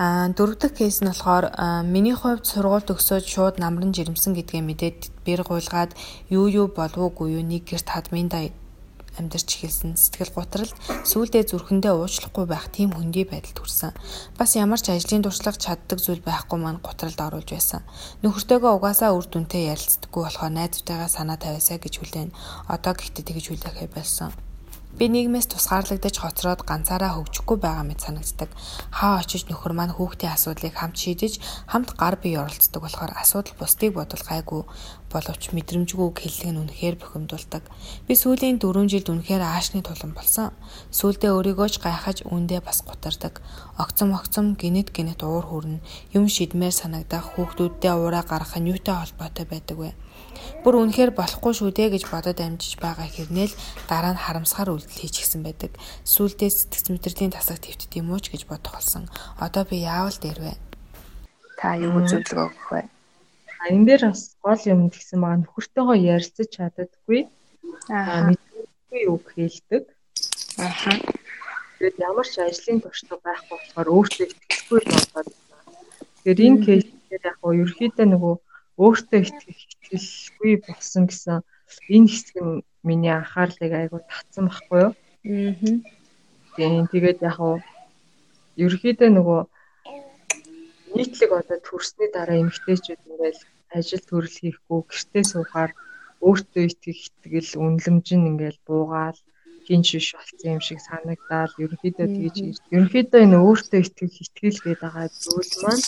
дөрөв дэх кейс нь болохоор миний хувьд сургууль төгсөөд шууд намран жирэмсэн гэдгээ мэдээд бэр гуйлгаад юу юу болов уу нэг гэрт хадмында амьдарч эхэлсэн сэтгэл гутралд сүүлдээ зүрхэндээ уучлахгүй байх тийм хөндөй байдалд хүрсэн. Бас ямар ч ажлын туршлага чаддаг зүйл байхгүй маань гутралд оруулж байсан. Нөхөртөөгөө угаасаа үр дүнтэй ярилцдаггүй болохоор найзтайгаа санаа тавиасаа гэж хүлээн. Одоо гэхдээ тэгж хүлээхэй болсон. Би нийгмээс тусгаарлагдаж хоцроод ганцаараа хөгжихгүй байгаа мэт санагддаг. Хаа очиж нөхөр маань хүүхдийн асуудлыг хамт шийдэж, хамт гар бие оролцдог болохоор асуудал бусдыг бодвол гайгүй боловч мэдрэмжгүй хэллэг нь үнэхээр бухимдуулдаг. Би сүүлийн 4 жилд үнэхээр аашны тулан болсон. Сүүлдээ өөрийгөө ч гайхаж үүндээ бас гутардаг. Огцом огцом гинэт гинэт уур хүрнэ. Юм шидмээр санагдах хүүхдүүдтэй уураа гаргах нь юутай холбоотой байдаг вэ? Бүр үнэхээр болохгүй шүү дээ гэж бодоод амжиж байгаа хэрнээл дараа нь харамсгаар үйлдэл хийчихсэн байдаг. Сүүлдээ сэтгц мэдрэлийн тасаг твтд юм уу ч гэж бодох болсон. Одоо би яавал дээрвэ? Та юу зөвлөгөө өгөх вэ? Энэ дээр бас гол юм гэсэн байгаа нөхөртөөгөө ярилцаж чаддаггүй. Аа мэдгүй үг хэлдэг. Аха. Тэгээд ямар ч ажлын туршлага байхгүй болохоор өөртөө итгэхгүй болоод. Тэгэхээр энэ кейсээр яг гоо ерөөхдөө нөгөө өөртөө итгэлгүй болсон гэсэн энэ хэсэг нь миний анхаарлыг айгуу татсан байхгүй юу? Аа. Тийм тэгээд яг уу ерөөхдөө нөгөө нийтлэг одоо төрсний дараа эмгтээчүүд ингээл ажил төрөл хийхгүй гэртээ суугаар өөртөө итгэх итгэл үнлэмж нь ингээл буугаал хин шиш болсон юм шиг санагдаад ерөнхийдөө тэгж ерөнхийдөө энэ өөртөө итгэх итгэл гэдэг байгаа зүйл маань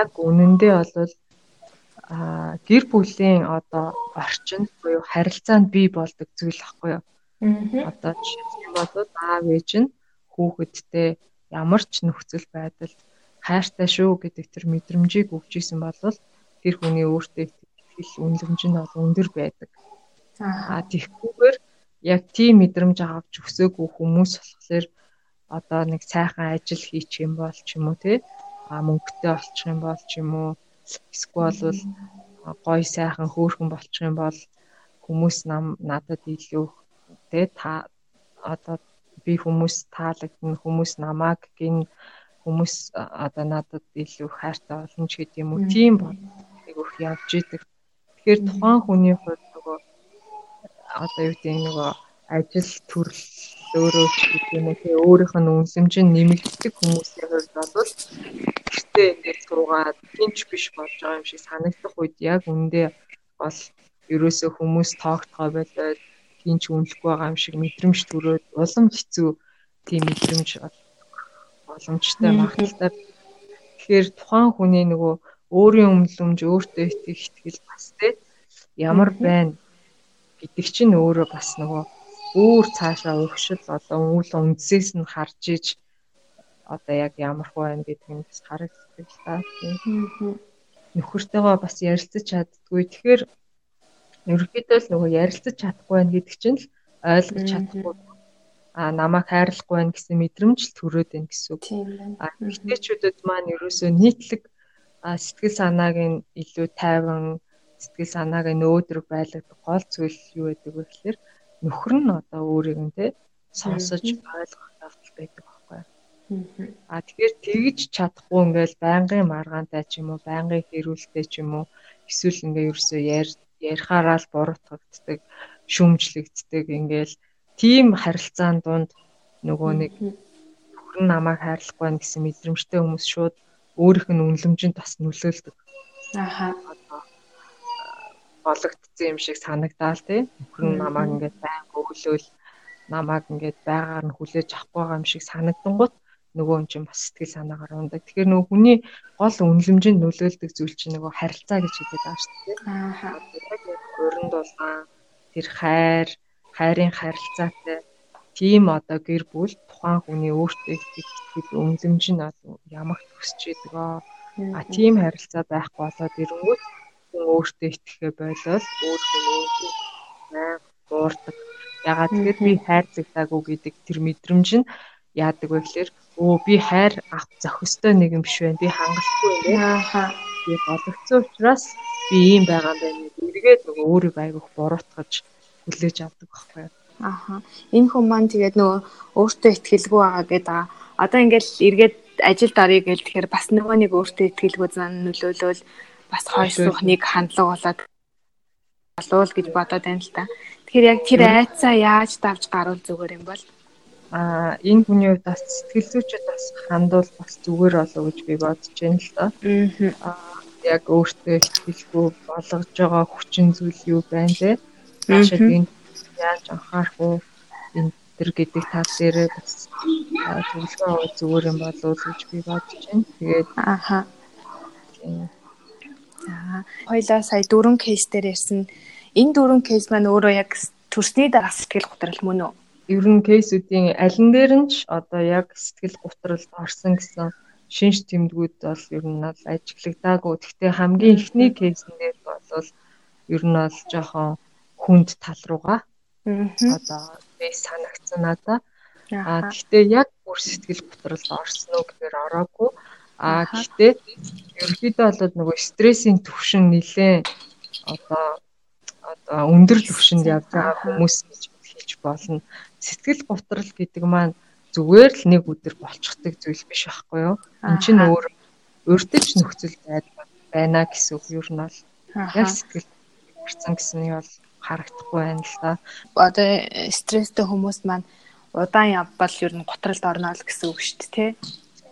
яг үнэндээ бол гэр бүлийн одоо орчинд буюу харилцаанд бий болдог зүйл ахгүй юу. Одоо жишээ нь бол аав ээж нь хүүхэдтэй ямар ч нөхцөл байдалд хайртай шүү гэдэг тэр мэдрэмжийг өгч исэн бол тэр хүний өөртөө итгэл үнэлэмж нь бол өндөр байдаг. Аа тэгхгүйгээр яг тийм мэдрэмж авч өсөөгүй хүмүүс болохоор одоо нэг сайхан ажил хийчих юм бол ч юм уу те а мөнгөтэй болчих юм бол ч юм уу Эсвэл гоё сайхан хөөрхөн болчих юм бол хүмүүс нам надад илүү тэ та одоо би хүмүүс таалагдана хүмүүс намайг гин хүмүүс одоо надад илүү хайртай болно ч гэдэг юм уу тийм бодыг өх явж идэг. Тэгэхээр тухайн хүний хувьд нөгөө одоо юу гэдэг нөгөө ажил төрөл өөрөө юм уу? Тий өөрийнх нь үнсэмж нь нэмэгддэг хүмүүсийн хувьд бол гэртээ ингээд суугаад тэнч биш болж байгаа юм шиг санагдах үед яг үндэ бол ерөөсөө хүмүүс тоогтгоо болоод тэнч үнэлэхгүй байгаа юм шиг мэдрэмж төрөөд улам хэцүү тийм мэдрэмж боломжтой магадaltaй. Тэгэхээр тухайн хүний нөгөө өөрийн өмнөлөмж өөртөө итгэх итгэл бас тий ямар байна гэдэг чинь өөрөө бас нөгөө өөр цаашаа өгшил одоо үйл үндсээс нь харж иж одоо яг ямар хөө байна гэдг нь бас харагддаг л та. Нөхөртөөгөө бас ярилцаж чаддгүй. Тэгэхээр ерөнхийдөө л нөгөө ярилцаж чадахгүй байна гэдэг чинь л ойлгож чадахгүй а намайг хайрлахгүй байна гэсэн мэдрэмж л төрөөд байна гэсэн үг. А эмэгтэйчүүдэд маань ерөөсөө нийтлэг сэтгэл санааг нь илүү тайван сэтгэл санааг нь өөдрөг байлгадаг гол зүйл юу байдаг вэ гэхээр нөхөр нь одоо өөрийг нь те сонсож ойлгох явдал байдаг байхгүй. А тэгэхээр тэгж чадахгүй ингээл байнгын маргаантай ч юм уу, байнгын хэрүүлтэй ч юм уу эсвэл ингээ ерөөсөө ярихаараа л буруутгагддаг, шүмжлэгддэг ингээл тийм харилцаан донд нөгөө нэг нөхөр нь намайг хайрлахгүй байна гэсэн мэдрэмжтэй хүмүүс шууд өөрийнх нь үнлэмжинд бас нөлөөлдөг. Ааха. Бологдсон юм шиг санагдаал тий. Нөхөр нь намайг ингээд байн өглөөл намайг ингээд байгаар нь хүлээж авахгүй байгаа юм шиг санагдангууд нөгөө юм чинь бас сэтгэл санаагаар ундаг. Тэгэхээр нөгөө хүний гол үнэлэмжинд нөлөөлдөг зүйл чинь нөгөө харилцаа гэж хэлээд байгаа шүү дээ. Ааха. Өрөнд дулаан тэр хайр, хайрын харилцаатай тийм одоо гэр бүл тухайн хүний өөртөө итгэл үнэлэмж нь ямагт өсч идэг. А тийм харилцаа байхгүй болоод ирэнгүүт хүн өөртөө итгэхэ болол өөртөө өөртөө байнга дуурдаг. Ягаад тэгэхээр би хайрлагдаагүй гэдэг тэр мэдрэмж нь яадаг вэ гэхээр өө би хайр авах зохистой нэг юм биш байна. Би хангалтгүй юм. Ааха. Би болгоцсон учраас би ийм байгаа юм байна. Эргээд нөгөө өөрийгөө айгүйх буруутгаж хүлээж авдаг байхгүй юу? Ааха. Энэ хүн маань тэгээд нөгөө өөртөө ихтгэлгүй байгаа гэдэг. Одоо ингээл эргээд ажилд орё гэл тэгэхээр бас нөгөө нэг өөртөө ихтгэлгүй зан нөлөөлөл бас хойшлох нэг хандлага болоод болов гэж бодоод байна л та. Тэгэхээр яг тэр айцаа яаж давж гарвал зүгээр юм бол? Аа энэ хүний хувьд бас сэтгэл зүйчд бас хандвал бас зүгээр болов гэж би бодож байна л да. Аа яг өөртөө ихтгэлгүй болгож байгаа хүчин зүйл юу байна те? Цаашаа энэ яаж анхаарах уу? Энэ төр гэдэг тал дээр бас зөвлөгөө авах зүгээр юм болов гэж би бодож байна. Тэгээд ааха. За хоёлаа сая дөрвөн кейс дээр ярьсан. Энэ дөрвөн кейс маань өөрөө яг төрсний дараа сэтгэл готрол мөн үү? ер нь кейсүүдийн алин дээр нь ч одоо яг сэтгэл гутралд орсон гэсэн шинж тэмдгүүд бол ер нь бол ажиглагдаагүй. Гэхдээ хамгийн ихний кейсэн дээр бол ер нь бол жоохон хүнд тал руугаа одоо бэс санагдсан надаа. Аа гэхдээ яг бүр сэтгэл гутралд орсон уу гэхээр ороогүй. Аа гэхдээ ерөнхийдөө бол нөгөө стрессийн түвшин нэлээ одоо одоо өндөр түвшинд явж байгаа хүмүүс гэж хэлж болно сэтгэл гутрал гэдэг маань зүгээр л нэг өдөр болчихдаг зүйл биш байхгүй юу? Энд чинь өөр өөртөө ч нөхцөл байна гэсэн үг юу нь бол яг сэтгэл гарцсан гэсэн нь бол харагдахгүй байна л да. Одоо стресстэй хүмүүс маань удаан явбал ер нь гутралд орно л гэсэн үг шүү дээ, тий?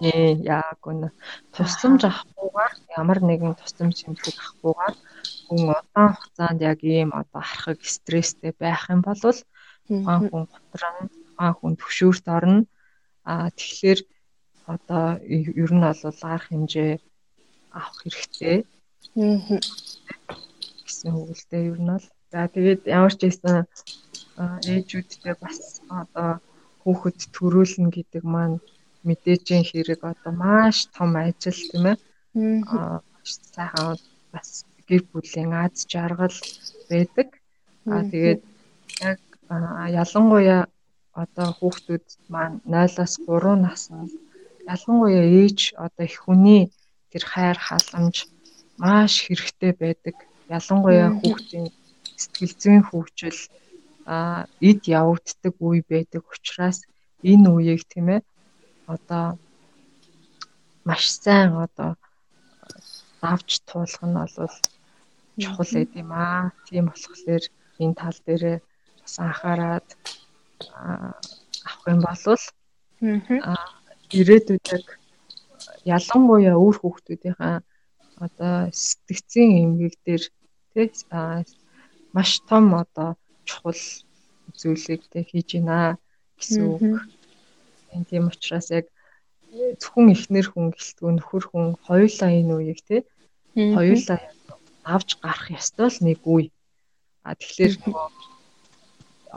Ээ, яг үнэ. Тусламж авахгүйгээр ямар нэгэн тусламж хэмжлэг авахгүйгээр хүн удаан хугацаанд яг ийм одоо харахыг стресстэй байх юм бол Ухаан хүн готрон, ухаан хүн төвшөөрт орно. Аа тэгэхээр одоо ер нь бол арга хэмжээ авах хэрэгтэй. Аа гэсэн үгэлтэй ер нь бол. За тэгээд ямар ч байсан ээжүүдтэй бас одоо хүүхэд төрүүлнэ гэдэг маань мэдээжийн хэрэг одоо маш том ажил тийм ээ. Аа сайхан бас гэр бүлийн аз жаргал байдаг. Аа тэгээд яг ялангуяа одоо хүүхдүүд маань 0-аас 3 наснд ялангуяа ээж одоо их хүний тэр хайр халамж маш хэрэгтэй байдаг. Ялангуяа хүүхдийн сэтгэл зүйн хөгжил а эд явагддаг үе байдаг учраас энэ үеийг тийм ээ одоо маш сайн одоо давж туулах нь бол чухал байд юм аа. Тийм болохоор энэ тал дээрээ бас анхаарад авах юм бол аа ирээдүйд ялангуяа өөр хүүхдүүдийнхаа одоо сэтгцийн эмгэг дээр тий маш том одоо чухал зүйлийг тий хийж байна гэсэн үг. Энэ тийм учраас яг зөвхөн эхнэр хүн гэлтгүй нөхөр хүн хоёулаа энэ үеийг тий хоёулаа авч гарах ёстой л нэг үе. А тэгэхээр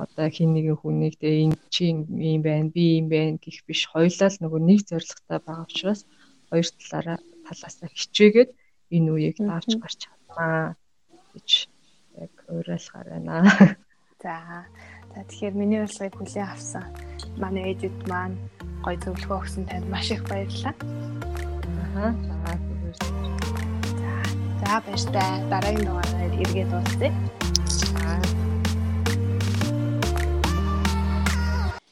одоо хин нэгэн хүнийг тэгээ энэ чи юм байна би юм байна гэх биш хоёулаа л нөгөө нэг зорилготой байгаа учраас хоёр талаараа талаасаа хичээгээд энэ үеийг давж гарч чаднаа гэж яг уриалахаар байна. За. За тэгэхээр миний урилгыг хүлээн авсан манай ээжүүд маань гой зөвлөгөө өгсөн танд маш их баярлалаа. Аа. За. За баяртай. Дараагийн дугаараар эргээд уулзъя.